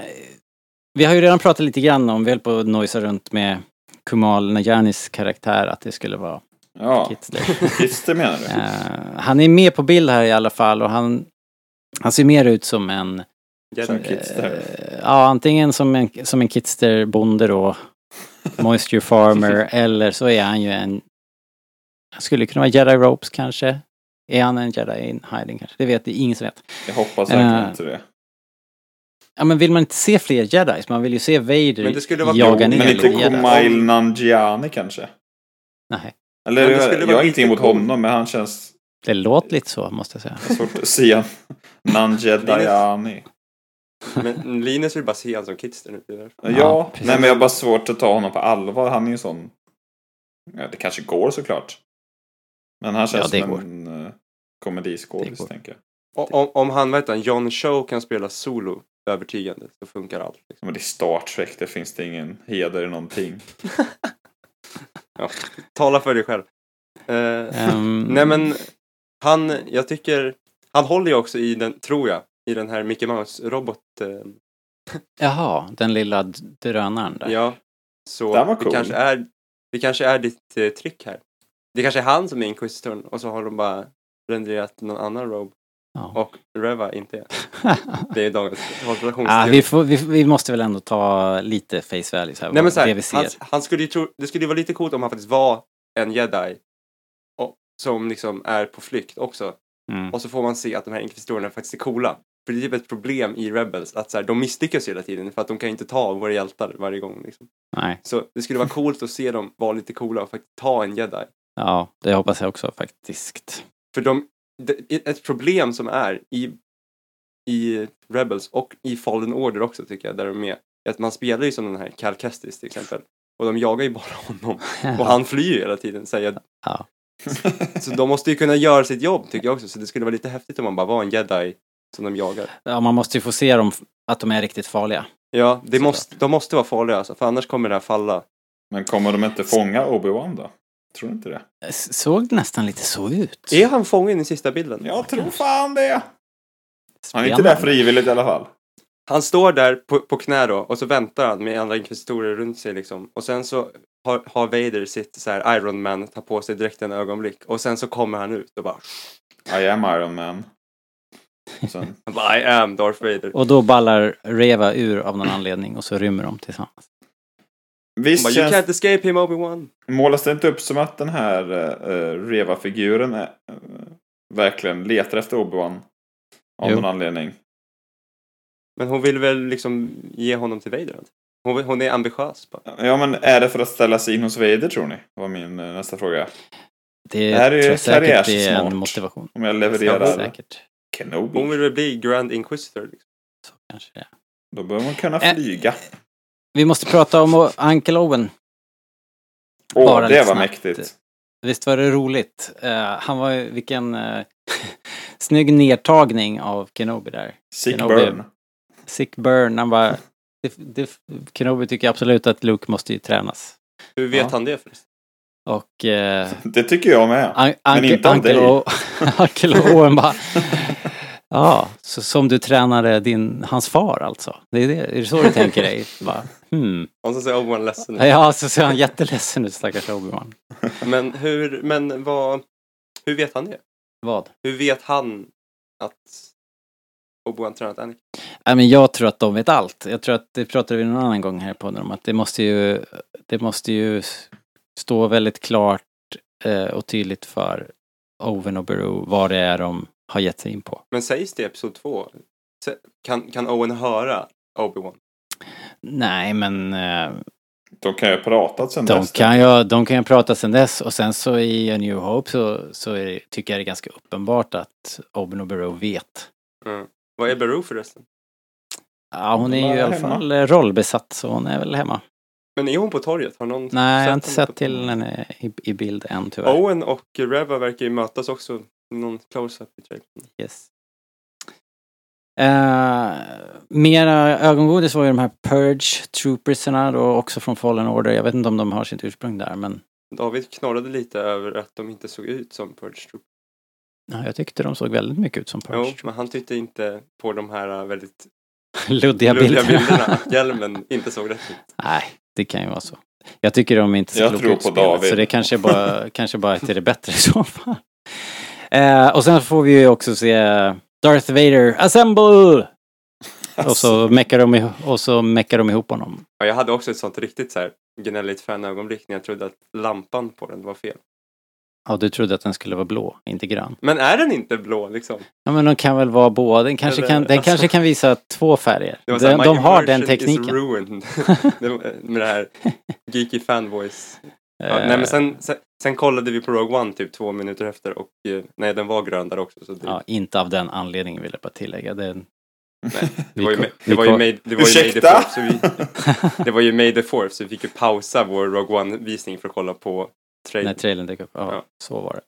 Speaker 1: vi har ju redan pratat lite grann om, vi höll på att nojsa runt med Kumal Najanis karaktär, att det skulle vara
Speaker 2: Ja,
Speaker 1: Kitster.
Speaker 2: Kitster menar du?
Speaker 1: Eh, han är med på bild här i alla fall och han, han ser mer ut som en,
Speaker 2: Som
Speaker 1: eh, ja antingen som en, som en Kitster-bonde då, Moisture Farmer, eller så är han ju en, han skulle kunna vara Jedi Ropes kanske. Är han en Jedi in hiding kanske? Det vet det ingen som vet.
Speaker 2: Jag hoppas verkligen
Speaker 1: Eh,
Speaker 2: inte det.
Speaker 1: Ja men vill man inte se fler Jedis? Man vill ju se Vader
Speaker 3: Men det skulle vara
Speaker 1: jaga ner
Speaker 2: Men inte. Kumail Nanjiani kanske?
Speaker 1: Nej,
Speaker 2: Eller jag,
Speaker 3: skulle
Speaker 2: jag har ingenting emot honom, men han känns
Speaker 1: det låter lite så måste jag säga.
Speaker 2: svårt att se. Nanjedayani.
Speaker 3: Men Linus vill bara se han som Kitster nu. är.
Speaker 2: Ja,
Speaker 1: Ja, precis.
Speaker 2: nej men jag har bara svårt att ta honom på allvar. Han är ju sån... Ja, det kanske går såklart. Men han känns
Speaker 1: Ja, det
Speaker 2: som
Speaker 1: går.
Speaker 2: en uh, komediskådis, tänker jag.
Speaker 3: Och Om, om han, vad heter han, John Cho kan spela solo övertygande så funkar allt. Liksom.
Speaker 2: Men det är Star Trek, det finns det ingen heder i någonting.
Speaker 3: Tala för dig själv. Eh,
Speaker 1: Ehm,
Speaker 3: Nej men, han, jag tycker, han håller ju också i den, tror jag, i den här Mickey Mouse-robot. Eh,
Speaker 1: Jaha, den lilla drönaren där.
Speaker 3: ja. Så det
Speaker 2: cool.
Speaker 3: kanske är, det kanske är ditt eh, trick här. Det kanske är han som är inquisitorn och så har de bara renderat någon annan robe
Speaker 1: Ja.
Speaker 3: och Reva inte. Det är dagens
Speaker 1: ah,
Speaker 3: konspirationsteori.
Speaker 1: vi, får, vi, vi måste väl ändå ta lite face value här,
Speaker 3: Nej men så här,
Speaker 1: det vi ser.
Speaker 3: han, han skulle ju tro, det skulle ju vara lite coolt om han faktiskt var en jedi. Och, som liksom är på flykt också.
Speaker 1: Mm.
Speaker 3: Och så får man se att de här inkvisitorerna faktiskt är coola. För det är typ ett problem i Rebels att så här, de misslyckas hela tiden för att de kan inte ta våra hjältar varje gång. Liksom.
Speaker 1: Nej,
Speaker 3: Så det skulle vara coolt att se dem vara lite coola och faktiskt ta en jedi.
Speaker 1: ja, det hoppas jag också faktiskt.
Speaker 3: För de, det, ett problem som är i, i Rebels och i Fallen Order också tycker jag, där de är, är att man spelar ju som den här Cal Kestis till exempel. Och de jagar ju bara honom. Och han flyr ju hela tiden. Så, jag,
Speaker 1: Ja.
Speaker 3: så de måste ju kunna göra sitt jobb tycker jag också. Så det skulle vara lite häftigt om man bara var en jedi som de jagar.
Speaker 1: Ja, man måste ju få se dem, att de är riktigt farliga.
Speaker 3: Ja, det måste, de måste vara farliga alltså, för annars kommer det här falla.
Speaker 2: Men kommer de inte fånga Obi-Wan då? Tror du inte det?
Speaker 1: S- Såg nästan lite så ut.
Speaker 3: Är han fången i sista bilden?
Speaker 2: Jag tror fan det! Han är inte där frivilligt i alla fall.
Speaker 3: Han står där på, på knä då och så väntar han med andra inkvisitorer runt sig liksom. Och sen så har, har Vader sitt så här Iron Man tar på sig direkt en ögonblick. Och sen så kommer han ut och bara,
Speaker 2: I am Iron Man. Sen,
Speaker 3: I am Darth Vader.
Speaker 1: Och då ballar Reva ur av någon anledning och så rymmer de tillsammans.
Speaker 2: Visst
Speaker 3: Bara, you
Speaker 2: känns,
Speaker 3: can't escape him Obi-Wan.
Speaker 2: målas det inte upp som att den här uh, Reva-figuren är, eh, verkligen letar efter Obi-Wan? Av
Speaker 1: Jo.
Speaker 2: någon anledning.
Speaker 3: Men hon vill väl liksom ge honom till Vader? inte? Hon, vill- hon är ambitiös bara.
Speaker 2: Ja, men är det för att ställa sig in hos Vader tror ni? var min eh, nästa fråga.
Speaker 1: Det,
Speaker 2: Det här är ju
Speaker 1: säkert det är
Speaker 2: karriärsmart.
Speaker 1: en motivation.
Speaker 2: Om jag
Speaker 1: Ja,
Speaker 2: levererar
Speaker 1: säkert.
Speaker 2: Kenobi.
Speaker 3: Hon vill väl bli Grand Inquisitor. Liksom.
Speaker 1: Så kanske det är.
Speaker 2: Då behöver man kunna flyga.
Speaker 1: Vi måste prata om Uncle Owen.
Speaker 2: Åh,
Speaker 1: bara
Speaker 2: det var
Speaker 1: snabbt.
Speaker 2: mäktigt.
Speaker 1: Visst var det roligt? Eh, han var ju, vilken uh, snygg nedtagning av Kenobi där.
Speaker 2: Sick
Speaker 1: Kenobi.
Speaker 2: burn.
Speaker 1: Sick burn. Han bara, det, det, Kenobi tycker absolut att Luke måste ju tränas.
Speaker 3: Hur vet
Speaker 1: Ja.
Speaker 3: han det förresten?
Speaker 1: Och uh,
Speaker 2: Det tycker jag med. Men inte om dig.
Speaker 1: Uncle Owen bara, ja, så, som du tränade din, hans far alltså. Det är, det, är det så du tänker dig? Bara, hmm.
Speaker 3: Och så säger Obi-Wan ledsen ut.
Speaker 1: Ja, så ser han jätteledsen ut stackars Obi-Wan.
Speaker 3: Men hur, men vad, hur vet han det?
Speaker 1: Vad?
Speaker 3: Hur vet han att Obi-Wan tränat Anakin?
Speaker 1: Nej, men jag tror att de vet allt. Jag tror att det pratade vi någon annan gång här på om att det måste ju, det måste ju stå väldigt klart eh, och tydligt för Owen och Beru vad det är de har gett sig in på.
Speaker 3: Men sägs det i Episod 2? Se- Kan, kan Owen höra Obi-Wan?
Speaker 1: Nej, men eh,
Speaker 2: De kan ju ha pratat sen
Speaker 1: de
Speaker 2: dess.
Speaker 1: kan, ju, de kan ju prata sen dess och sen så i A New Hope så, så är det, tycker jag det är ganska uppenbart att Owen och Beru vet.
Speaker 3: Mm. Vad är Beru förresten?
Speaker 1: Ja, hon är ju i alla
Speaker 2: hemma.
Speaker 1: fall eh, rollbesatt så hon är väl hemma.
Speaker 3: Men är hon på torget? Har någon
Speaker 1: Nej, jag har inte sett till henne i, i bild än tyvärr.
Speaker 3: Owen och Reva verkar ju mötas också. Någon close-up i trailern.
Speaker 1: Yes. Eh, mera ögongodis var ju de här Purge Troopersarna då också från Fallen Order. Jag vet inte om de har sitt ursprung där men
Speaker 3: David knorrade lite över att de inte såg ut som Purge Troop.
Speaker 1: ja, jag tyckte de såg väldigt mycket ut som Purge
Speaker 3: Jo,
Speaker 1: Troopers.
Speaker 3: men han tyckte inte på de här äh, väldigt
Speaker 1: Luddiga
Speaker 3: luddiga
Speaker 1: bilderna.
Speaker 3: att hjälmen inte såg rätt ut.
Speaker 1: Nej, det kan ju vara så. Jag tycker de är inte så
Speaker 2: Jag
Speaker 1: kloka
Speaker 2: tror på
Speaker 1: utspelade,
Speaker 2: David.
Speaker 1: Så det kanske bara, kanske bara är till det bättre i så fall. Eh, och sen får vi ju också se Darth Vader, assemble! Och så meckar de, och så meckar de ihop honom.
Speaker 3: Ja, jag hade också ett sånt riktigt så här gnälligt fan-ögonblick när jag trodde att lampan på den var fel.
Speaker 1: Ja, du trodde att den skulle vara blå, inte grön.
Speaker 3: Men är den inte blå liksom?
Speaker 1: Ja, men de kan väl vara båda. Den kanske,
Speaker 3: Eller,
Speaker 1: kan, den
Speaker 3: alltså-
Speaker 1: kanske kan visa två färger.
Speaker 3: Det var
Speaker 1: De,
Speaker 3: så här,
Speaker 1: de
Speaker 3: "My
Speaker 1: har den
Speaker 3: immersion
Speaker 1: tekniken.
Speaker 3: Ruined. Det var- Med det här geeky fanboys. Ja,
Speaker 1: Eh,
Speaker 3: nej, men sen, sen, sen kollade vi på Rogue One typ två minuter efter och eh, nej, den var grön där också. Så det,
Speaker 1: ja, inte av den anledningen vill jag bara tillägga.
Speaker 3: Det var ju,
Speaker 1: vi
Speaker 3: det var ju made, det var ju made the fourth, så vi, Det var ju May the fourth så vi fick ju pausa vår Rogue One-visning för att kolla på
Speaker 1: när
Speaker 3: trailern.
Speaker 1: trailern dök upp. Ja,
Speaker 3: Ja.
Speaker 1: så var det.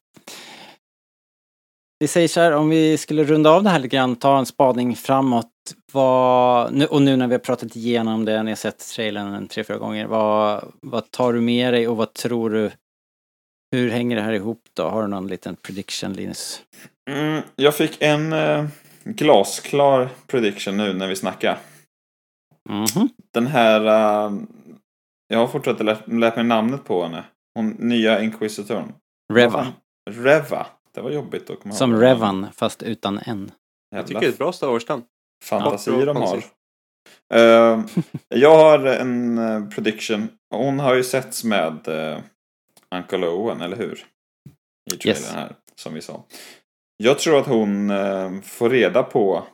Speaker 1: Vi säger så här, om vi skulle runda av det här lite grann, ta en spaning framåt. Vad, nu, och nu när vi har pratat igenom det, ni har sett trailern en tre, fyra gånger. Vad, vad tar du med dig och vad tror du? Hur hänger det här ihop då? Har du någon liten prediction, Linus?
Speaker 2: Mm, jag fick en eh, glasklar prediction nu när vi snackar.
Speaker 1: Mhm.
Speaker 2: Den här... eh, jag har fortfarande lärt, lärt mig namnet på henne. Hon nya inquisitorn.
Speaker 1: Reva.
Speaker 2: Reva. Det var jobbigt att komma
Speaker 1: Som
Speaker 2: ihåg.
Speaker 1: Revan, fast utan en.
Speaker 3: Jag tycker det är ett bra Star Wars-namn.
Speaker 2: fantasi
Speaker 3: Ja,
Speaker 2: de har. Eh, jag har en eh, prediction. Hon har ju setts med uh, Uncle Owen, eller hur? I trailern
Speaker 1: Yes.
Speaker 2: här, som vi sa. Jag tror att hon eh, får reda på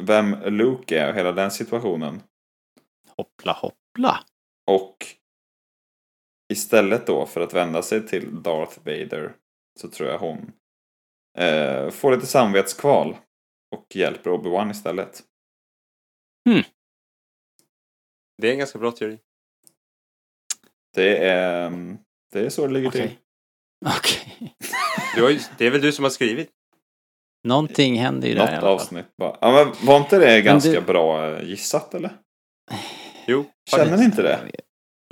Speaker 2: vem Luke är och hela den situationen.
Speaker 1: Hoppla hoppla.
Speaker 2: Och istället då för att vända sig till Darth Vader så tror jag hon eh, får lite samvetskval och hjälper Obi-Wan istället.
Speaker 3: Det är en ganska bra teori.
Speaker 2: Det är, det är så det ligger till.
Speaker 1: Okej.
Speaker 3: Ju, det är väl du som har skrivit?
Speaker 1: Någonting händer ju där i
Speaker 2: Något
Speaker 1: alla fall.
Speaker 2: avsnitt bara. Ja, men var inte det ganska
Speaker 1: du-
Speaker 2: bra eh, gissat eller?
Speaker 3: Jo.
Speaker 2: Känner ni inte det?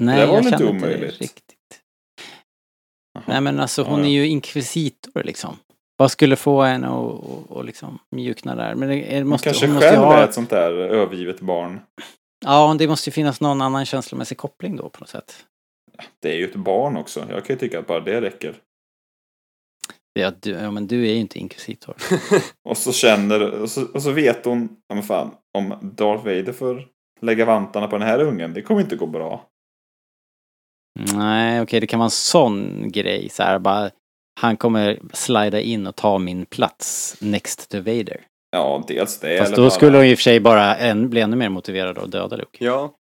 Speaker 1: Nej,
Speaker 2: Det var
Speaker 1: jag
Speaker 2: inte
Speaker 1: känner inte det
Speaker 2: omöjligt?
Speaker 1: riktigt. Nej men alltså hon
Speaker 2: Ja, ja.
Speaker 1: är ju inkvisitor liksom. Vad skulle få henne att och, och liksom mjukna där? Men det, är-
Speaker 2: Hon
Speaker 1: måste,
Speaker 2: kanske
Speaker 1: hon måste
Speaker 2: själv
Speaker 1: ha,
Speaker 2: är ett sånt där övergivet barn.
Speaker 1: Ja, det måste ju finnas någon annan känslomässig koppling då på något sätt.
Speaker 2: Det är ju ett barn också. Jag kan ju tycka att bara det räcker.
Speaker 1: Att du, ja, men du är ju inte inkvisitor.
Speaker 2: Och så känner, och så, och så vet hon, ja men fan, om Darth Vader får lägga vantarna på den här ungen, det kommer inte gå bra.
Speaker 1: Nej, okej, det kan vara en sån grej så här bara. Han kommer slida in och ta min plats next to Vader.
Speaker 2: Ja, dels det.
Speaker 1: Fast
Speaker 2: eller
Speaker 1: då
Speaker 2: bara-
Speaker 1: skulle hon i och för sig bara en, bli ännu mer motiverad att döda Luke.
Speaker 3: Ja.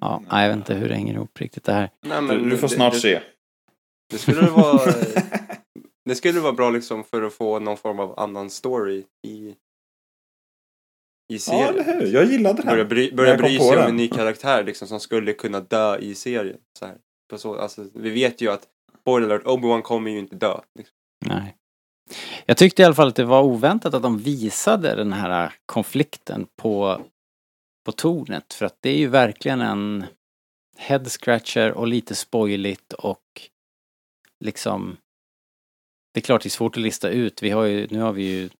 Speaker 1: Ja, nej, jag vet inte hur det hänger ihop riktigt det här.
Speaker 3: Nej,
Speaker 2: Du,
Speaker 3: men
Speaker 2: du får
Speaker 3: det-
Speaker 2: snart
Speaker 3: det,
Speaker 2: se.
Speaker 3: Det skulle vara... det skulle vara bra liksom för att få någon form av annan story i, i
Speaker 2: Ja,
Speaker 3: serien.
Speaker 2: eller hur? Jag gillade
Speaker 3: Börja
Speaker 2: den.
Speaker 3: bry, börja
Speaker 2: jag kom
Speaker 3: bry sig om
Speaker 2: den.
Speaker 3: en ny karaktär liksom, som skulle kunna dö i serien. Så här. På så, alltså, vi vet ju att, spoiler alert, Obi-Wan kommer ju inte dö. Liksom.
Speaker 1: Nej. Jag tyckte i alla fall att det var oväntat att de visade den här konflikten på, på tornet. För att det är ju verkligen en head scratcher och lite spoiligt och liksom det är klart det är svårt att lista ut. Vi har ju, nu har vi ju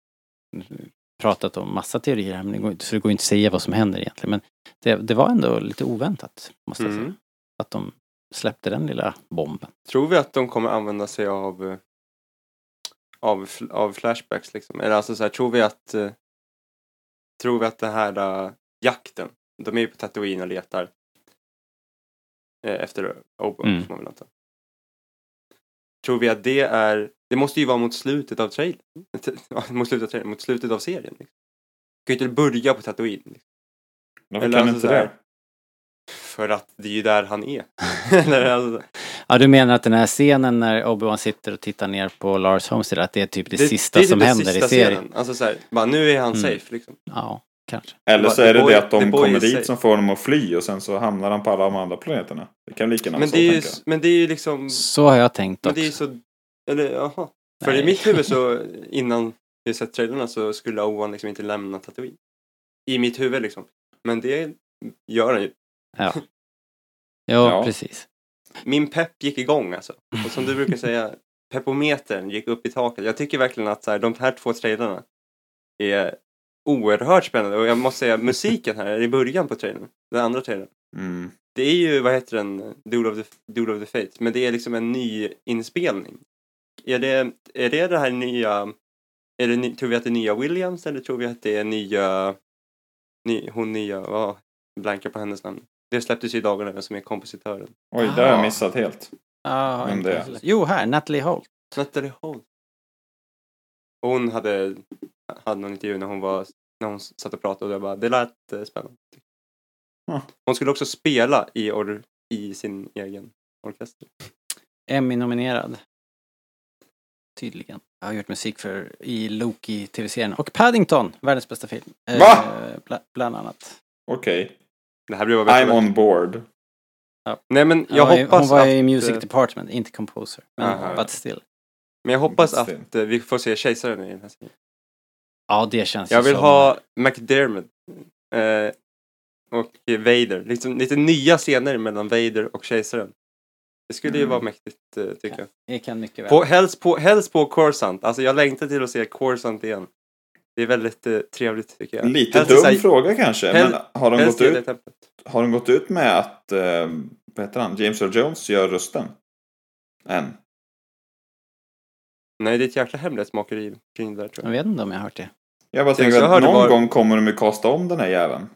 Speaker 1: pratat om massa teorier här men det går, så det går inte att säga vad som händer egentligen. Men det, det var ändå lite oväntat, måste jag säga.
Speaker 3: Mm.
Speaker 1: Att de släppte den lilla bomben.
Speaker 3: Tror vi att de kommer använda sig av, eh, av, av flashbacks liksom? Eller alltså så här, tror vi att, eh, tror vi att det här eh, jakten, de är ju på Tatooine och letar efter Obi-Wan,
Speaker 1: Mm.
Speaker 3: får man väl anta. Tror vi att det är, det måste ju vara mot slutet av trailern. Mot slutet av trailern, mot slutet av serien. Liksom. Kan ju inte börja på Tatooine. Liksom.
Speaker 2: Varför
Speaker 3: Eller
Speaker 2: kan
Speaker 3: alltså
Speaker 2: inte
Speaker 3: så här-
Speaker 2: det?
Speaker 3: För att det är ju där han är. Eller alltså,
Speaker 1: Ja, du menar att den här scenen när Obi-Wan sitter och tittar ner på Lars Homestead, att det är typ det, sista
Speaker 3: det är typ
Speaker 1: som
Speaker 3: den
Speaker 1: händer
Speaker 3: sista
Speaker 1: i serien?
Speaker 3: scenen. Alltså så här, bara, nu är han
Speaker 1: Mm.
Speaker 3: safe liksom.
Speaker 1: Ja, kanske.
Speaker 2: Eller så är det
Speaker 3: boy-
Speaker 2: det att de kommer dit
Speaker 3: safe.
Speaker 2: som får dem att fly och sen så hamnar han på alla de andra planeterna. Det kan lika gärna vara
Speaker 3: Men
Speaker 2: så,
Speaker 3: det, är ju, men det är ju liksom,
Speaker 1: Så har jag tänkt
Speaker 3: men
Speaker 1: också.
Speaker 3: det är så, eller jaha. För i mitt huvud så, innan vi sett trailerna så skulle Owen liksom inte lämna Tatooine. I mitt huvud liksom. Men det gör han ju.
Speaker 1: Ja. Jo,
Speaker 2: Ja.
Speaker 1: precis.
Speaker 3: Min pepp gick igång alltså. Och som du brukar säga, peppometern gick upp i taket. Jag tycker verkligen att så här, de här två trailerna är oerhört spännande. Och jag måste säga, musiken här är i början på trailern. Den andra trailern.
Speaker 2: Mm.
Speaker 3: Det är ju, vad heter den, Duel of the, Duel of the Fates, men det är liksom en ny inspelning. Är det, är det det här nya, är det, tror vi att det är nya Williams eller tror vi att det är nya, ny, hon nya, vad, blankar på hennes namn. Det släpptes ju i dagarna, vem som är kompositören.
Speaker 2: Oj, det har jag
Speaker 1: Ah.
Speaker 2: missat helt.
Speaker 1: Ja,
Speaker 2: Vem det är?
Speaker 1: Jo, här, Natalie Holt.
Speaker 3: Natalie Holt. Hon hade, hade någon intervju när hon var, när hon satt och pratade och jag bara, det lät eh, spännande.
Speaker 2: Ah.
Speaker 3: Hon skulle också spela i, or, i sin egen orkester.
Speaker 1: Emmy-nominerad. Tydligen. Jag har gjort musik för i Loki tv-serien. Och Paddington, världens bästa film. Eh,
Speaker 2: Va?
Speaker 1: Bla, bland annat.
Speaker 2: Okej.
Speaker 3: Det här blir bara.
Speaker 2: I'm on board.
Speaker 3: Nej men jag
Speaker 1: Ja,
Speaker 3: hoppas
Speaker 1: Hon var
Speaker 3: att,
Speaker 1: i Music
Speaker 3: eh,
Speaker 1: Department, inte composer. Men,
Speaker 3: Aha.
Speaker 1: but still.
Speaker 3: Men jag hoppas att eh, vi får se kejsaren i den här serien.
Speaker 1: Ja, det känns
Speaker 3: Jag
Speaker 1: ju
Speaker 3: vill
Speaker 1: som...
Speaker 3: ha McDermott. Eh, och Vader. Liksom, lite nya scener mellan Vader och kejsaren. Det skulle ju
Speaker 2: Mm.
Speaker 3: vara mäktigt eh, tycker jag.
Speaker 1: Det kan mycket väl.
Speaker 3: På, helst, på, helst på Coruscant. Alltså jag längtar till att se Coruscant igen. Det är väldigt eh, trevligt tycker jag.
Speaker 2: Lite
Speaker 3: Helst
Speaker 2: dum
Speaker 3: så här-
Speaker 2: fråga kanske.
Speaker 3: hel-
Speaker 2: men har de, gått ut, har de gått ut med att eh, vad heter han? James Earl Jones gör rösten? Än.
Speaker 3: Nej, det är ett jäkla hemlighetsmakeri kring det där tror
Speaker 1: Jag
Speaker 3: jag.
Speaker 1: vet inte om jag har hört det.
Speaker 2: Jag bara tänker att någon
Speaker 3: bara-
Speaker 2: gång kommer de ju kasta om den här jäveln.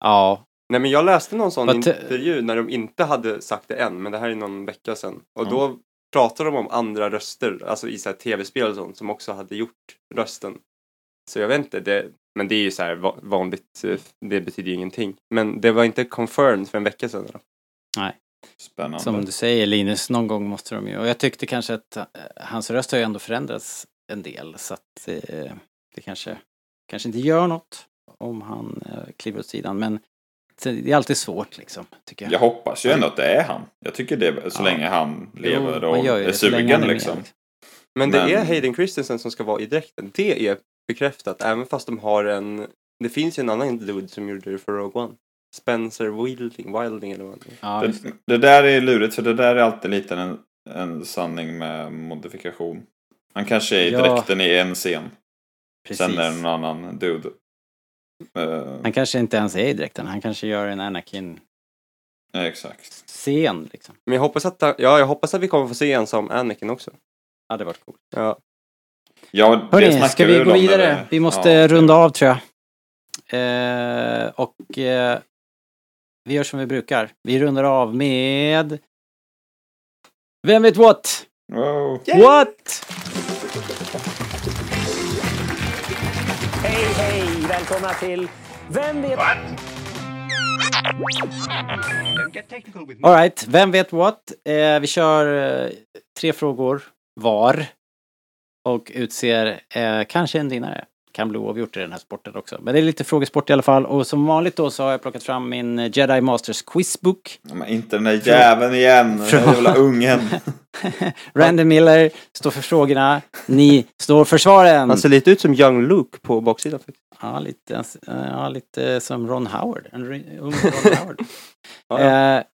Speaker 1: Ja,
Speaker 3: Nej, men jag läste någon sån
Speaker 1: te-
Speaker 3: intervju när de inte hade sagt det än, men det här är någon vecka sedan. Och
Speaker 2: Mm.
Speaker 3: då pratade de om andra röster, alltså i så här tv-spel och sånt, som också hade gjort rösten. Så jag vet inte, det, men det är ju så här va- vanligt, eh, det betyder ju ingenting. Men det var inte confirmed för en vecka sedan. Då.
Speaker 2: Spännande.
Speaker 1: som du säger Linus, någon gång måste de ju. Och jag tyckte kanske att eh, hans röst har ju ändå förändrats en del. Så att eh, det kanske, kanske inte gör något om han eh, kliver åt sidan. Men det är alltid svårt liksom, tycker jag.
Speaker 2: Jag hoppas ju ändå att det är han. Jag tycker det är så
Speaker 1: Ja.
Speaker 2: länge han lever
Speaker 1: Jo,
Speaker 2: och är
Speaker 1: det
Speaker 2: sugen
Speaker 1: är med,
Speaker 2: liksom.
Speaker 3: Men det
Speaker 2: Men-
Speaker 3: är Hayden Christensen som ska vara i dräkten. Det är bekräftat, även fast de har en... Det finns ju en annan dude som gjorde det för Rogue One. Spencer Wilding, Wilding eller vad det är.
Speaker 1: Ja,
Speaker 2: Det,
Speaker 1: det.
Speaker 2: det där är lurigt för det där är alltid lite en, en sanning med modifikation. Han kanske är i
Speaker 1: Ja.
Speaker 2: dräkten i en scen.
Speaker 1: Precis.
Speaker 2: Sen är det någon annan dude. Eh,
Speaker 1: Han kanske inte ens är i dräkten. Han kanske gör en Anakin-scen
Speaker 2: exakt.
Speaker 1: liksom.
Speaker 3: Men jag hoppas att, ja, jag hoppas att vi kommer få se en som Anakin också.
Speaker 1: Ja, det varit coolt.
Speaker 3: Ja.
Speaker 2: Ja, det
Speaker 1: Hörni,
Speaker 2: snackar
Speaker 1: ska vi gå vidare?
Speaker 2: det-
Speaker 1: Vi måste
Speaker 2: ja.
Speaker 1: runda av tror jag. Eh, och eh, vi gör som vi brukar. Vi rundar av med Vem vet what?
Speaker 2: Wow.
Speaker 1: What?
Speaker 8: Hej, hej! Välkomna till Vem vet...
Speaker 1: Alright, vem vet what? Eh, vi kör eh, tre frågor var. Och utser eh, kanske en vinnare. Kan bli oavgjort i den här sporten också. Men det är lite frågesport i alla fall. Och som vanligt då så har jag plockat fram min eh, Jedi Masters quizbook.
Speaker 2: Men inte den där jäveln igen. Den där jävla ungen.
Speaker 1: Randy Miller står för frågorna. Ni står för svaren.
Speaker 3: Han ser lite ut som Young Luke på baksidan. faktiskt.
Speaker 1: Ja, lite, eh, ja, lite som Ron Howard. En ung Ron Howard.
Speaker 3: Ja, ja.
Speaker 1: Eh,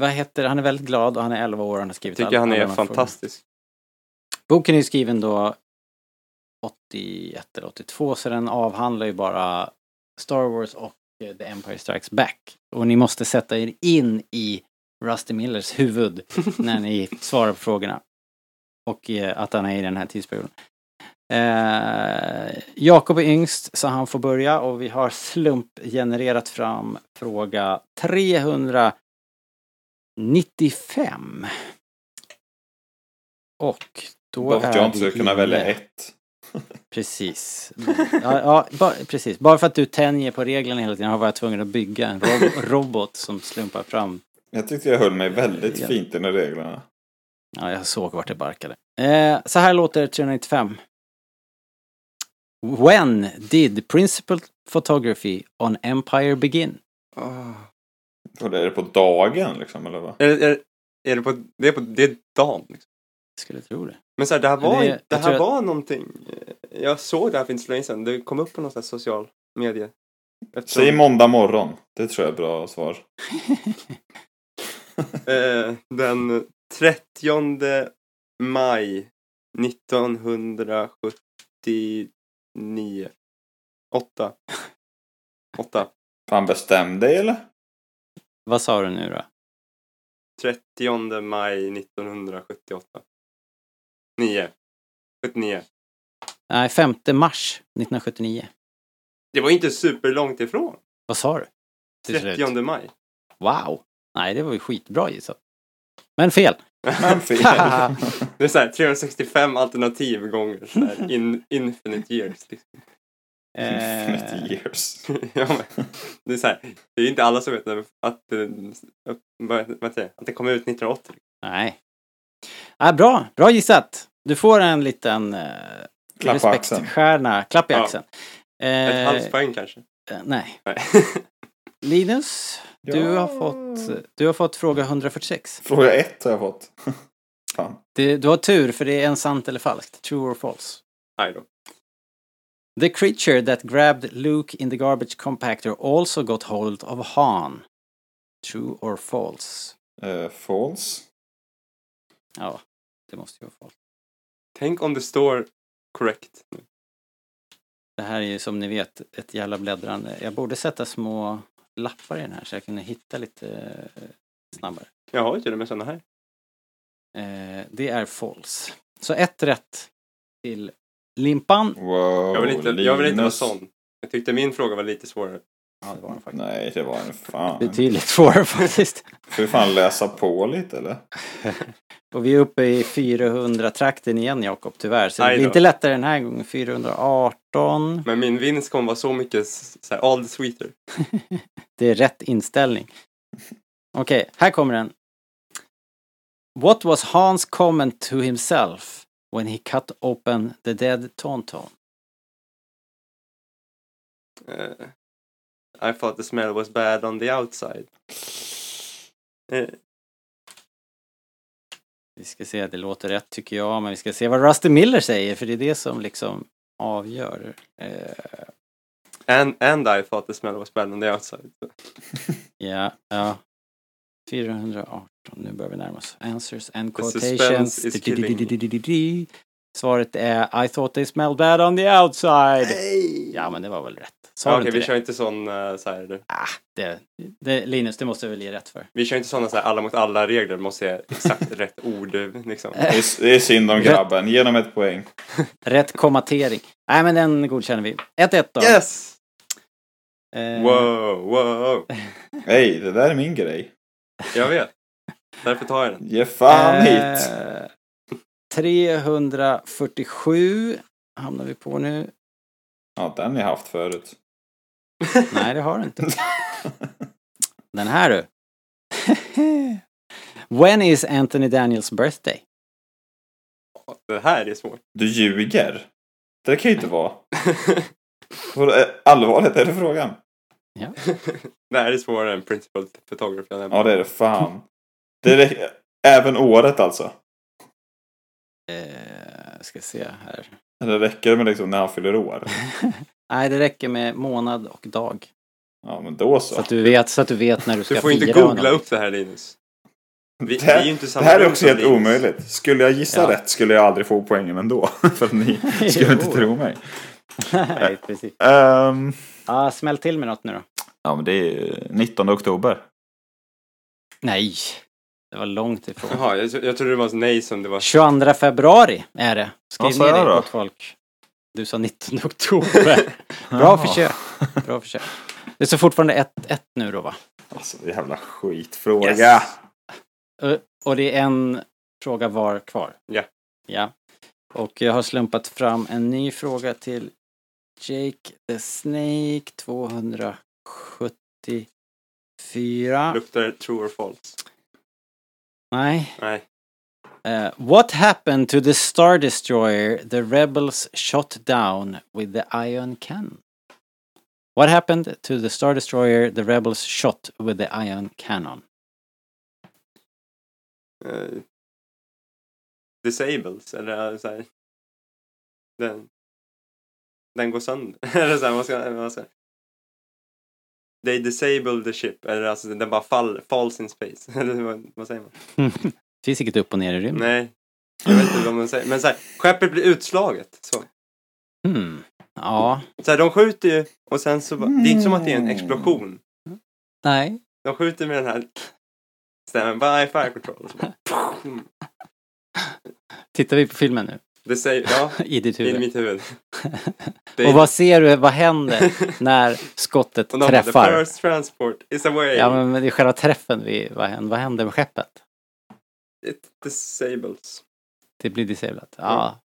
Speaker 1: vad heter Han är väldigt glad och han är 11 år och han har skrivit
Speaker 3: Tycker han
Speaker 1: alla
Speaker 3: är
Speaker 1: här frågorna.
Speaker 3: fantastisk.
Speaker 1: Boken är skriven då 81 eller 82 så den avhandlar ju bara Star Wars och eh, The Empire Strikes Back. Och ni måste sätta er in i Rusty Millers huvud när ni svarar på frågorna. Och eh, att han är i den här tidsperioden. Eh, Jakob är yngst så han får börja och vi har slumpgenererat fram fråga 395. Och då
Speaker 2: inte skulle kunna välja ett.
Speaker 1: Precis. Ja, ja ba, precis. Bara för att du tänjer på reglerna hela tiden har jag varit tvungen att bygga en ro- robot som slumpar fram.
Speaker 2: Jag tyckte jag höll mig väldigt
Speaker 1: Ja.
Speaker 2: fint under reglerna.
Speaker 1: Ja, jag såg vart det barkade. Eh, så här låter 395. When did principal photography on Empire begin?
Speaker 2: Det är det på dagen liksom, eller vad?
Speaker 3: Är, är, är det på, det är på, det är dagen. Liksom.
Speaker 1: Skulle tro det.
Speaker 3: Men så här, det här var,
Speaker 1: Det-
Speaker 3: det, här
Speaker 1: tror att-
Speaker 3: var någonting. Jag såg det här för inte så länge sedan. Det kom upp på någon sån här social medie. Eftersom,
Speaker 2: Säg måndag morgon. Det tror jag är bra svar.
Speaker 3: eh, den 30 maj 1979. Åtta. Åtta.
Speaker 2: Fan bestäm dig eller?
Speaker 1: Vad sa du nu då?
Speaker 3: 30 maj 1978. 9. 79.
Speaker 1: Nej, 5 mars 1979.
Speaker 3: Det var inte superlångt ifrån.
Speaker 1: Vad sa du? Till slut.
Speaker 3: 30 maj.
Speaker 1: Wow! Nej, det var ju skitbra gissat. Men fel.
Speaker 2: Men fel.
Speaker 3: Det är så här 365 alternativ gånger så här, in, infinite years. Liksom.
Speaker 2: Infinite
Speaker 1: Eh,
Speaker 2: years.
Speaker 3: ja, men, det är så här, det är inte alla som vet att, att, eh, det, att det kom ut 1980.
Speaker 1: nej. Ah, bra, bra gissat. Du får en liten eh,
Speaker 2: Klapp
Speaker 1: respektstjärna. Klapp i
Speaker 3: Ja.
Speaker 1: axeln.
Speaker 3: Ett
Speaker 1: Eh,
Speaker 3: halvt poäng kanske.
Speaker 1: eh, nej.
Speaker 3: Nej.
Speaker 1: Linus, du,
Speaker 2: Ja.
Speaker 1: har fått, du har fått fråga 146.
Speaker 2: Fråga ett har jag fått. Fan.
Speaker 1: Du, du har tur för det är en sant eller falskt. True or false.
Speaker 3: Nej då.
Speaker 1: The creature that grabbed Luke in the garbage compactor also got hold of Han. True or false?
Speaker 2: Eh, false.
Speaker 1: Ja, det måste ju vara falskt.
Speaker 3: Tänk om det står correct.
Speaker 1: Det här är ju som ni vet ett jävla bläddrande. Jag borde sätta små lappar i den här så jag kunde hitta lite eh, snabbare.
Speaker 3: Jag har ju till och med sådana här.
Speaker 1: Eh, det är false. Så ett rätt till Limpan.
Speaker 2: Wow,
Speaker 3: Jag vill inte, jag vill inte vara sån. Jag tyckte min fråga var lite svårare.
Speaker 1: Ja, det var den faktiskt.
Speaker 2: Nej, det var en fan.
Speaker 1: Betydligt svårare faktiskt.
Speaker 2: Får vi fan läsa på lite eller?
Speaker 1: Och vi är uppe i 400-trakten igen Jakob, tyvärr. Så det blir
Speaker 3: då.
Speaker 1: inte lättare den här gången. 418.
Speaker 3: Men min vinst kommer vara så mycket så här, all the sweeter.
Speaker 1: Det är rätt inställning. Okej, här kommer den. What was Hans comment to himself when he cut open the dead Tauntaun?
Speaker 3: Eh, I thought the smell was bad on the outside. Eh,
Speaker 1: Vi ska se, det låter rätt tycker jag, men vi ska se vad Rusty Miller säger, för det är det som liksom avgör. Eh,
Speaker 3: and, and I thought the smell was bad on the outside.
Speaker 1: ja, ja. 418, nu börjar vi närma oss. Answers and quotations. Svaret är I thought they smelled bad on the outside. Ja, men det var väl rätt. Sa
Speaker 3: Ja, Okej, vi
Speaker 1: det?
Speaker 3: kör inte sån eh, så här.
Speaker 1: Ah, det, det, Linus, det måste väl ge rätt för.
Speaker 3: Vi kör inte såna så här alla mot alla regler. Måste säga exakt rätt ord liksom.
Speaker 2: Det är, det är synd om grabben. Ge honom ett poäng.
Speaker 1: Rätt kommatering. Nej, men den godkänner vi. 1-1 då.
Speaker 3: Yes!
Speaker 1: Eh,
Speaker 3: Wow, wow.
Speaker 2: Hej, det där är min grej.
Speaker 3: Jag vet. Därför tar jag den.
Speaker 2: Ge fan hit!
Speaker 1: Eh, 347 hamnar vi på nu.
Speaker 2: Ja, den har jag haft förut.
Speaker 1: Nej, det har du inte. Den här du. When is Anthony Daniels birthday?
Speaker 3: Det här är svårt.
Speaker 2: Du ljuger. Det kan ju inte vara. Allvarligt, är det frågan?
Speaker 3: det här är svårare än Principal Photography.
Speaker 2: Ja, det är det fan. Det är även året alltså.
Speaker 1: Eh, ska se här.
Speaker 2: Eller räcker det med liksom när han fyller år?
Speaker 1: Nej, det räcker med månad och dag.
Speaker 2: Ja, men då
Speaker 1: Så
Speaker 2: så.
Speaker 1: att du vet, så att du vet när du ska
Speaker 3: Du får inte
Speaker 1: fira
Speaker 3: googla
Speaker 1: honom.
Speaker 3: upp det här Linus. Vi,
Speaker 2: Det här, det här är också helt
Speaker 3: Linus.
Speaker 2: omöjligt. Skulle jag gissa
Speaker 1: Ja.
Speaker 2: rätt skulle jag aldrig få poängen ändå. För att ni skulle inte tro mig.
Speaker 1: Nej, precis.
Speaker 2: Ehm,
Speaker 1: Ja, smäll till med något nu då.
Speaker 2: ja, men det är 19 oktober.
Speaker 1: Nej, det var långt ifrån.
Speaker 3: Jaha, jag, jag trodde det var nej som det var.
Speaker 1: 22 februari är det. Skriv ner det åt folk. Du sa 19 oktober. Bra försök. Bra försök. Det står fortfarande 1-1 nu då va?
Speaker 2: Alltså, jävla skitfråga.
Speaker 3: Yes.
Speaker 1: Ö, Och det är en fråga var kvar.
Speaker 3: Ja.
Speaker 1: Ja. Och jag har slumpat fram en ny fråga till Jake the Snake 274.
Speaker 3: Luktar det true or false?
Speaker 1: Nej.
Speaker 3: Nej.
Speaker 1: Uh, what happened to the Star Destroyer the rebels shot down with the ion cannon? What happened to the Star Destroyer the rebels shot with the ion cannon?
Speaker 3: Uh, disables, eller så här. Den, den går sönder. eller så här, ska, ska, They disable the ship, eller alltså den bara fall, falls in space. eller vad, säger man?
Speaker 1: Finns inget upp och ner i rymden.
Speaker 3: Nej, jag vet inte vad man säger. Men så här, skeppet blir utslaget. Så.
Speaker 1: Hmm. Ja.
Speaker 3: så här, de skjuter ju och sen så, bara- det är inte som att det är en explosion.
Speaker 1: Nej.
Speaker 3: De skjuter med den här stämmen, by fire control. Så bara, mm.
Speaker 1: Tittar vi på filmen nu?
Speaker 3: Det säger, ja,
Speaker 1: I ditt
Speaker 3: i
Speaker 1: huvud.
Speaker 3: mitt huvud. Det-
Speaker 1: Och vad ser du, vad händer när skottet
Speaker 3: bara, the
Speaker 1: träffar?
Speaker 3: first transport is away.
Speaker 1: Ja men det är själva träffen, vi, vad, händer, vad händer med skeppet?
Speaker 3: It disables.
Speaker 1: Det blir disablat. Ja.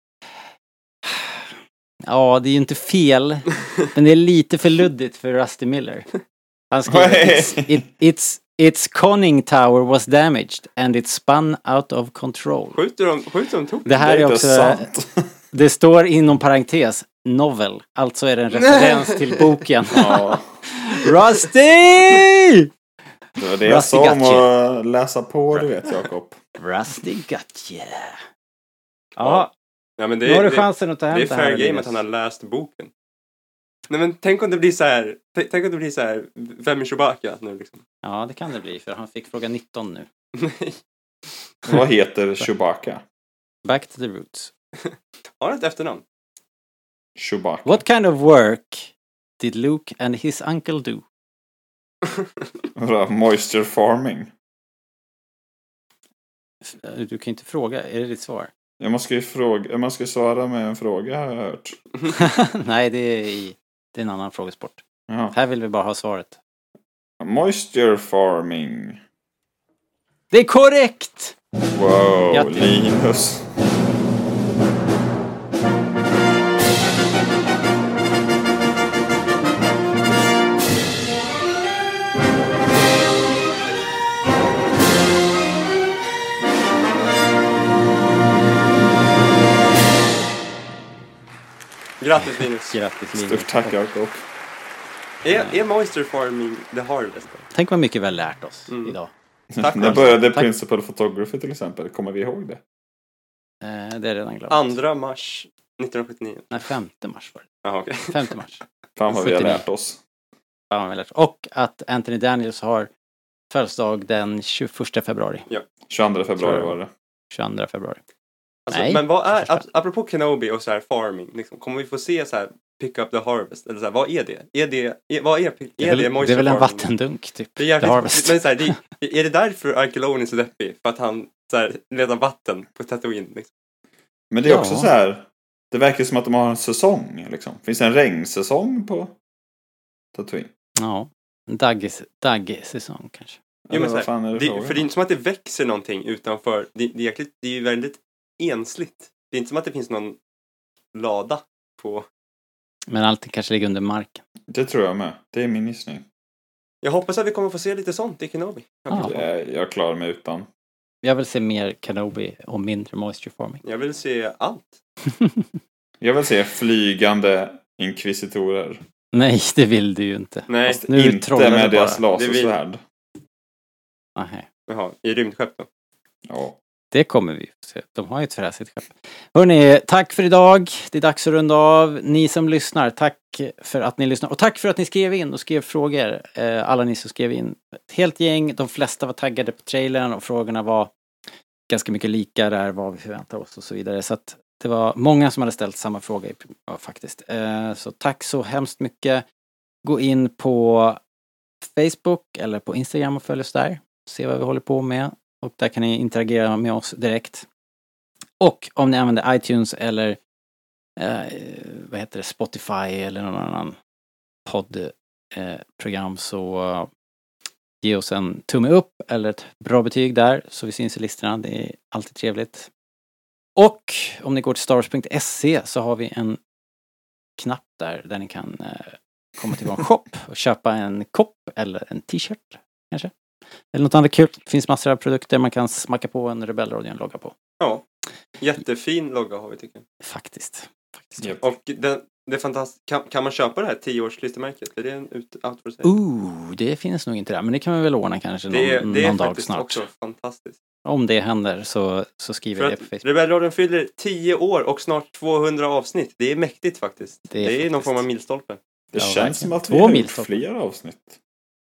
Speaker 1: Ja, det är ju inte fel. Men det är lite för luddigt för Rusty Miller. Han skriver it's, it, it's, its conning tower was damaged and it spun out of control.
Speaker 3: Skjuter de, skjuter de tokigt?
Speaker 1: Det här är
Speaker 2: är
Speaker 1: också,
Speaker 2: sant.
Speaker 1: det står inom parentes, novel. Alltså är det en referens till boken.
Speaker 2: Ja,
Speaker 1: Rusty!
Speaker 2: det var det jag sa om att läsa på, du vet Jakob.
Speaker 1: Rusty gotcha. Ja,
Speaker 3: Ja, men det,
Speaker 1: nu har du chansen att ta hem
Speaker 3: det är
Speaker 1: det här.
Speaker 3: fair game att han har läst boken. Nej men tänk om det blir så här, tänk om det blir så här, vem är Chewbacca nu liksom?
Speaker 1: Ja, det kan det bli, för han fick fråga 19 nu.
Speaker 3: Nej.
Speaker 2: Vad heter Chewbacca?
Speaker 1: Back to the roots.
Speaker 3: Har han ett efternamn?
Speaker 2: Chewbacca.
Speaker 1: What kind of work did Luke and his uncle do?
Speaker 2: Moisture farming.
Speaker 1: F- Du kan inte fråga, är det ditt svar?
Speaker 2: Jag måste ju fråga, man ska svara med en fråga har jag hört.
Speaker 1: Nej, det är, i, det är en annan frågesport.
Speaker 2: Ja.
Speaker 1: Här vill vi bara ha svaret.
Speaker 2: Moisture farming.
Speaker 1: Det är korrekt!
Speaker 2: Wow,
Speaker 1: Grattis.
Speaker 2: Linus.
Speaker 3: Grattis Linus!
Speaker 1: Grattis Linus.
Speaker 2: Stort tack Jakob.
Speaker 3: Är, är Moisture Farming the Harvest? då?
Speaker 1: Tänk vad mycket vi har lärt oss
Speaker 3: Mm.
Speaker 1: idag.
Speaker 3: Tack,
Speaker 2: När började
Speaker 1: Tack.
Speaker 2: Principal Photography till exempel? Kommer vi ihåg det?
Speaker 1: Eh, det är redan glömt.
Speaker 3: Andra mars 1979.
Speaker 1: Nej, 5 mars var det.
Speaker 3: Jaha okej.
Speaker 1: 5 mars.
Speaker 2: Fan vad vi har
Speaker 1: 79.
Speaker 2: lärt oss.
Speaker 1: Fan, vad vi har lärt oss. Och att Anthony Daniels har födelsedag den 21 februari.
Speaker 2: 22
Speaker 1: Tror
Speaker 2: februari
Speaker 1: jag.
Speaker 2: var det.
Speaker 1: 22 februari.
Speaker 3: Alltså,
Speaker 1: Nej,
Speaker 3: men vad är, apropå Kenobi och så här farming, liksom, kommer vi få se så här pick up the harvest? Eller så här, vad är det? Är det, är, vad är, är
Speaker 1: Det
Speaker 3: det,
Speaker 1: är, väl, det är väl en
Speaker 3: farming?
Speaker 1: vattendunk typ.
Speaker 3: Det är jävligt,
Speaker 1: The harvest.
Speaker 3: men så här, det, är det därför Arkelon är så deppig? För att han så här, letar vatten på Tatooine? Liksom.
Speaker 2: Men det är
Speaker 1: Ja.
Speaker 2: också så här. Det verkar som att de har en säsong liksom. Finns det en regnsäsong på Tatooine?
Speaker 1: Ja. En daggsäsong kanske.
Speaker 3: Jo, men så här,
Speaker 2: det
Speaker 3: för det är inte som att det växer någonting utanför. Det, det, är, jäkligt, det är ju väldigt ensligt. Det är inte som att det finns någon lada på...
Speaker 1: Men allting kanske ligger under marken.
Speaker 2: Det tror jag med. Det är min gissning.
Speaker 3: Jag hoppas att vi kommer få se lite sånt i Kenobi.
Speaker 1: Ja.
Speaker 2: Jag, jag klarar mig utan.
Speaker 1: Jag vill se mer Kenobi och mindre moisture forming.
Speaker 3: Jag vill se allt.
Speaker 2: Jag vill se flygande inkvisitorer.
Speaker 1: Nej, det vill du ju inte.
Speaker 3: Nej,
Speaker 2: Fast
Speaker 1: nu
Speaker 2: inte med deras
Speaker 3: vill-
Speaker 2: lasersvärd.
Speaker 1: Nej.
Speaker 3: jaha, i rymdskepp då.
Speaker 2: Ja.
Speaker 1: Det kommer vi se. De har ju ett fräsigt skepp. Hörni, tack för idag. Det är dags att runda av. Ni som lyssnar, tack för att ni lyssnar. Och tack för att ni skrev in och skrev frågor. Eh, alla ni som skrev in. Ett helt gäng. De flesta var taggade på trailern och frågorna var ganska mycket lika där vad vi förväntar oss och så vidare. Så att det var många som hade ställt samma fråga ja, faktiskt. Eh, så tack så hemskt mycket. Gå in på Facebook eller på Instagram och följ oss där. Se vad vi håller på med. Och där kan ni interagera med oss direkt. Och om ni använder iTunes eller eh, vad heter det, Spotify eller någon annan poddprogram eh, så ge oss en tumme upp eller ett bra betyg där så vi syns i listorna. Det är alltid trevligt. Och om ni går till starwars.se så har vi en knapp där, där ni kan eh, komma till vår shop och köpa en kopp eller en t-shirt kanske. Eller något annat kul. Det finns massor av produkter man kan smacka på en Rebellradion-logga på.
Speaker 3: Ja. Jättefin logga har vi tycker jag.
Speaker 1: Faktiskt. Faktiskt.
Speaker 2: Japp.
Speaker 3: Och den, det är fantastiskt. Kan, kan man köpa det här 10-årsklistermärket? Är det en ut, out for sale?
Speaker 1: Ooh, det finns nog inte där, men det kan vi väl ordna kanske någon,
Speaker 3: det är, det är
Speaker 1: någon dag
Speaker 3: faktiskt
Speaker 1: snart.
Speaker 3: också fantastiskt.
Speaker 1: Om det händer så, så skriver jag det på Facebook.
Speaker 3: Rebellradion fyller 10 år och snart 200 avsnitt. Det är mäktigt faktiskt.
Speaker 1: Det
Speaker 3: Det
Speaker 1: är
Speaker 3: är, någon
Speaker 1: faktiskt.
Speaker 3: form av milstolpe.
Speaker 2: Det
Speaker 1: Ja,
Speaker 2: känns
Speaker 1: verkligen.
Speaker 2: som att
Speaker 1: Två
Speaker 2: vi har gjort fler avsnitt.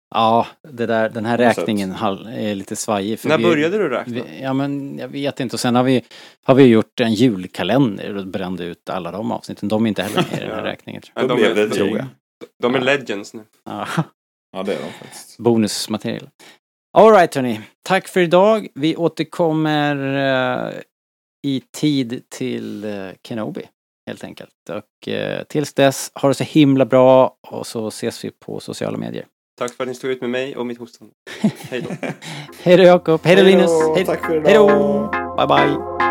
Speaker 1: Ja, det där, den här räkningen är lite svajig. för
Speaker 3: När
Speaker 1: vi-
Speaker 3: började du räkna?
Speaker 1: Vi, ja men jag vet inte och sen har vi, har vi gjort en julkalender och brände ut alla de avsnitten. De är inte heller med i den här
Speaker 3: Ja.
Speaker 1: räkningen. Tror
Speaker 3: Ja,
Speaker 2: Då
Speaker 3: de
Speaker 2: blev
Speaker 3: är-
Speaker 1: tror jag.
Speaker 3: De är
Speaker 1: Ja.
Speaker 3: legends nu.
Speaker 1: jag. Ja,
Speaker 2: Ja, det är de faktiskt.
Speaker 1: bonusmaterial. Alright hörni, tack för idag. Vi återkommer eh, i tid till eh, Kenobi helt enkelt. Och eh, tills dess, ha det så himla bra och så ses vi på sociala medier.
Speaker 3: Tack för att ni stod ut med mig och mitt hostande. Hej då.
Speaker 1: Hej då Jakob, hej då Linus, hej
Speaker 2: Tack för
Speaker 1: hej
Speaker 2: idag.
Speaker 1: då, bye bye.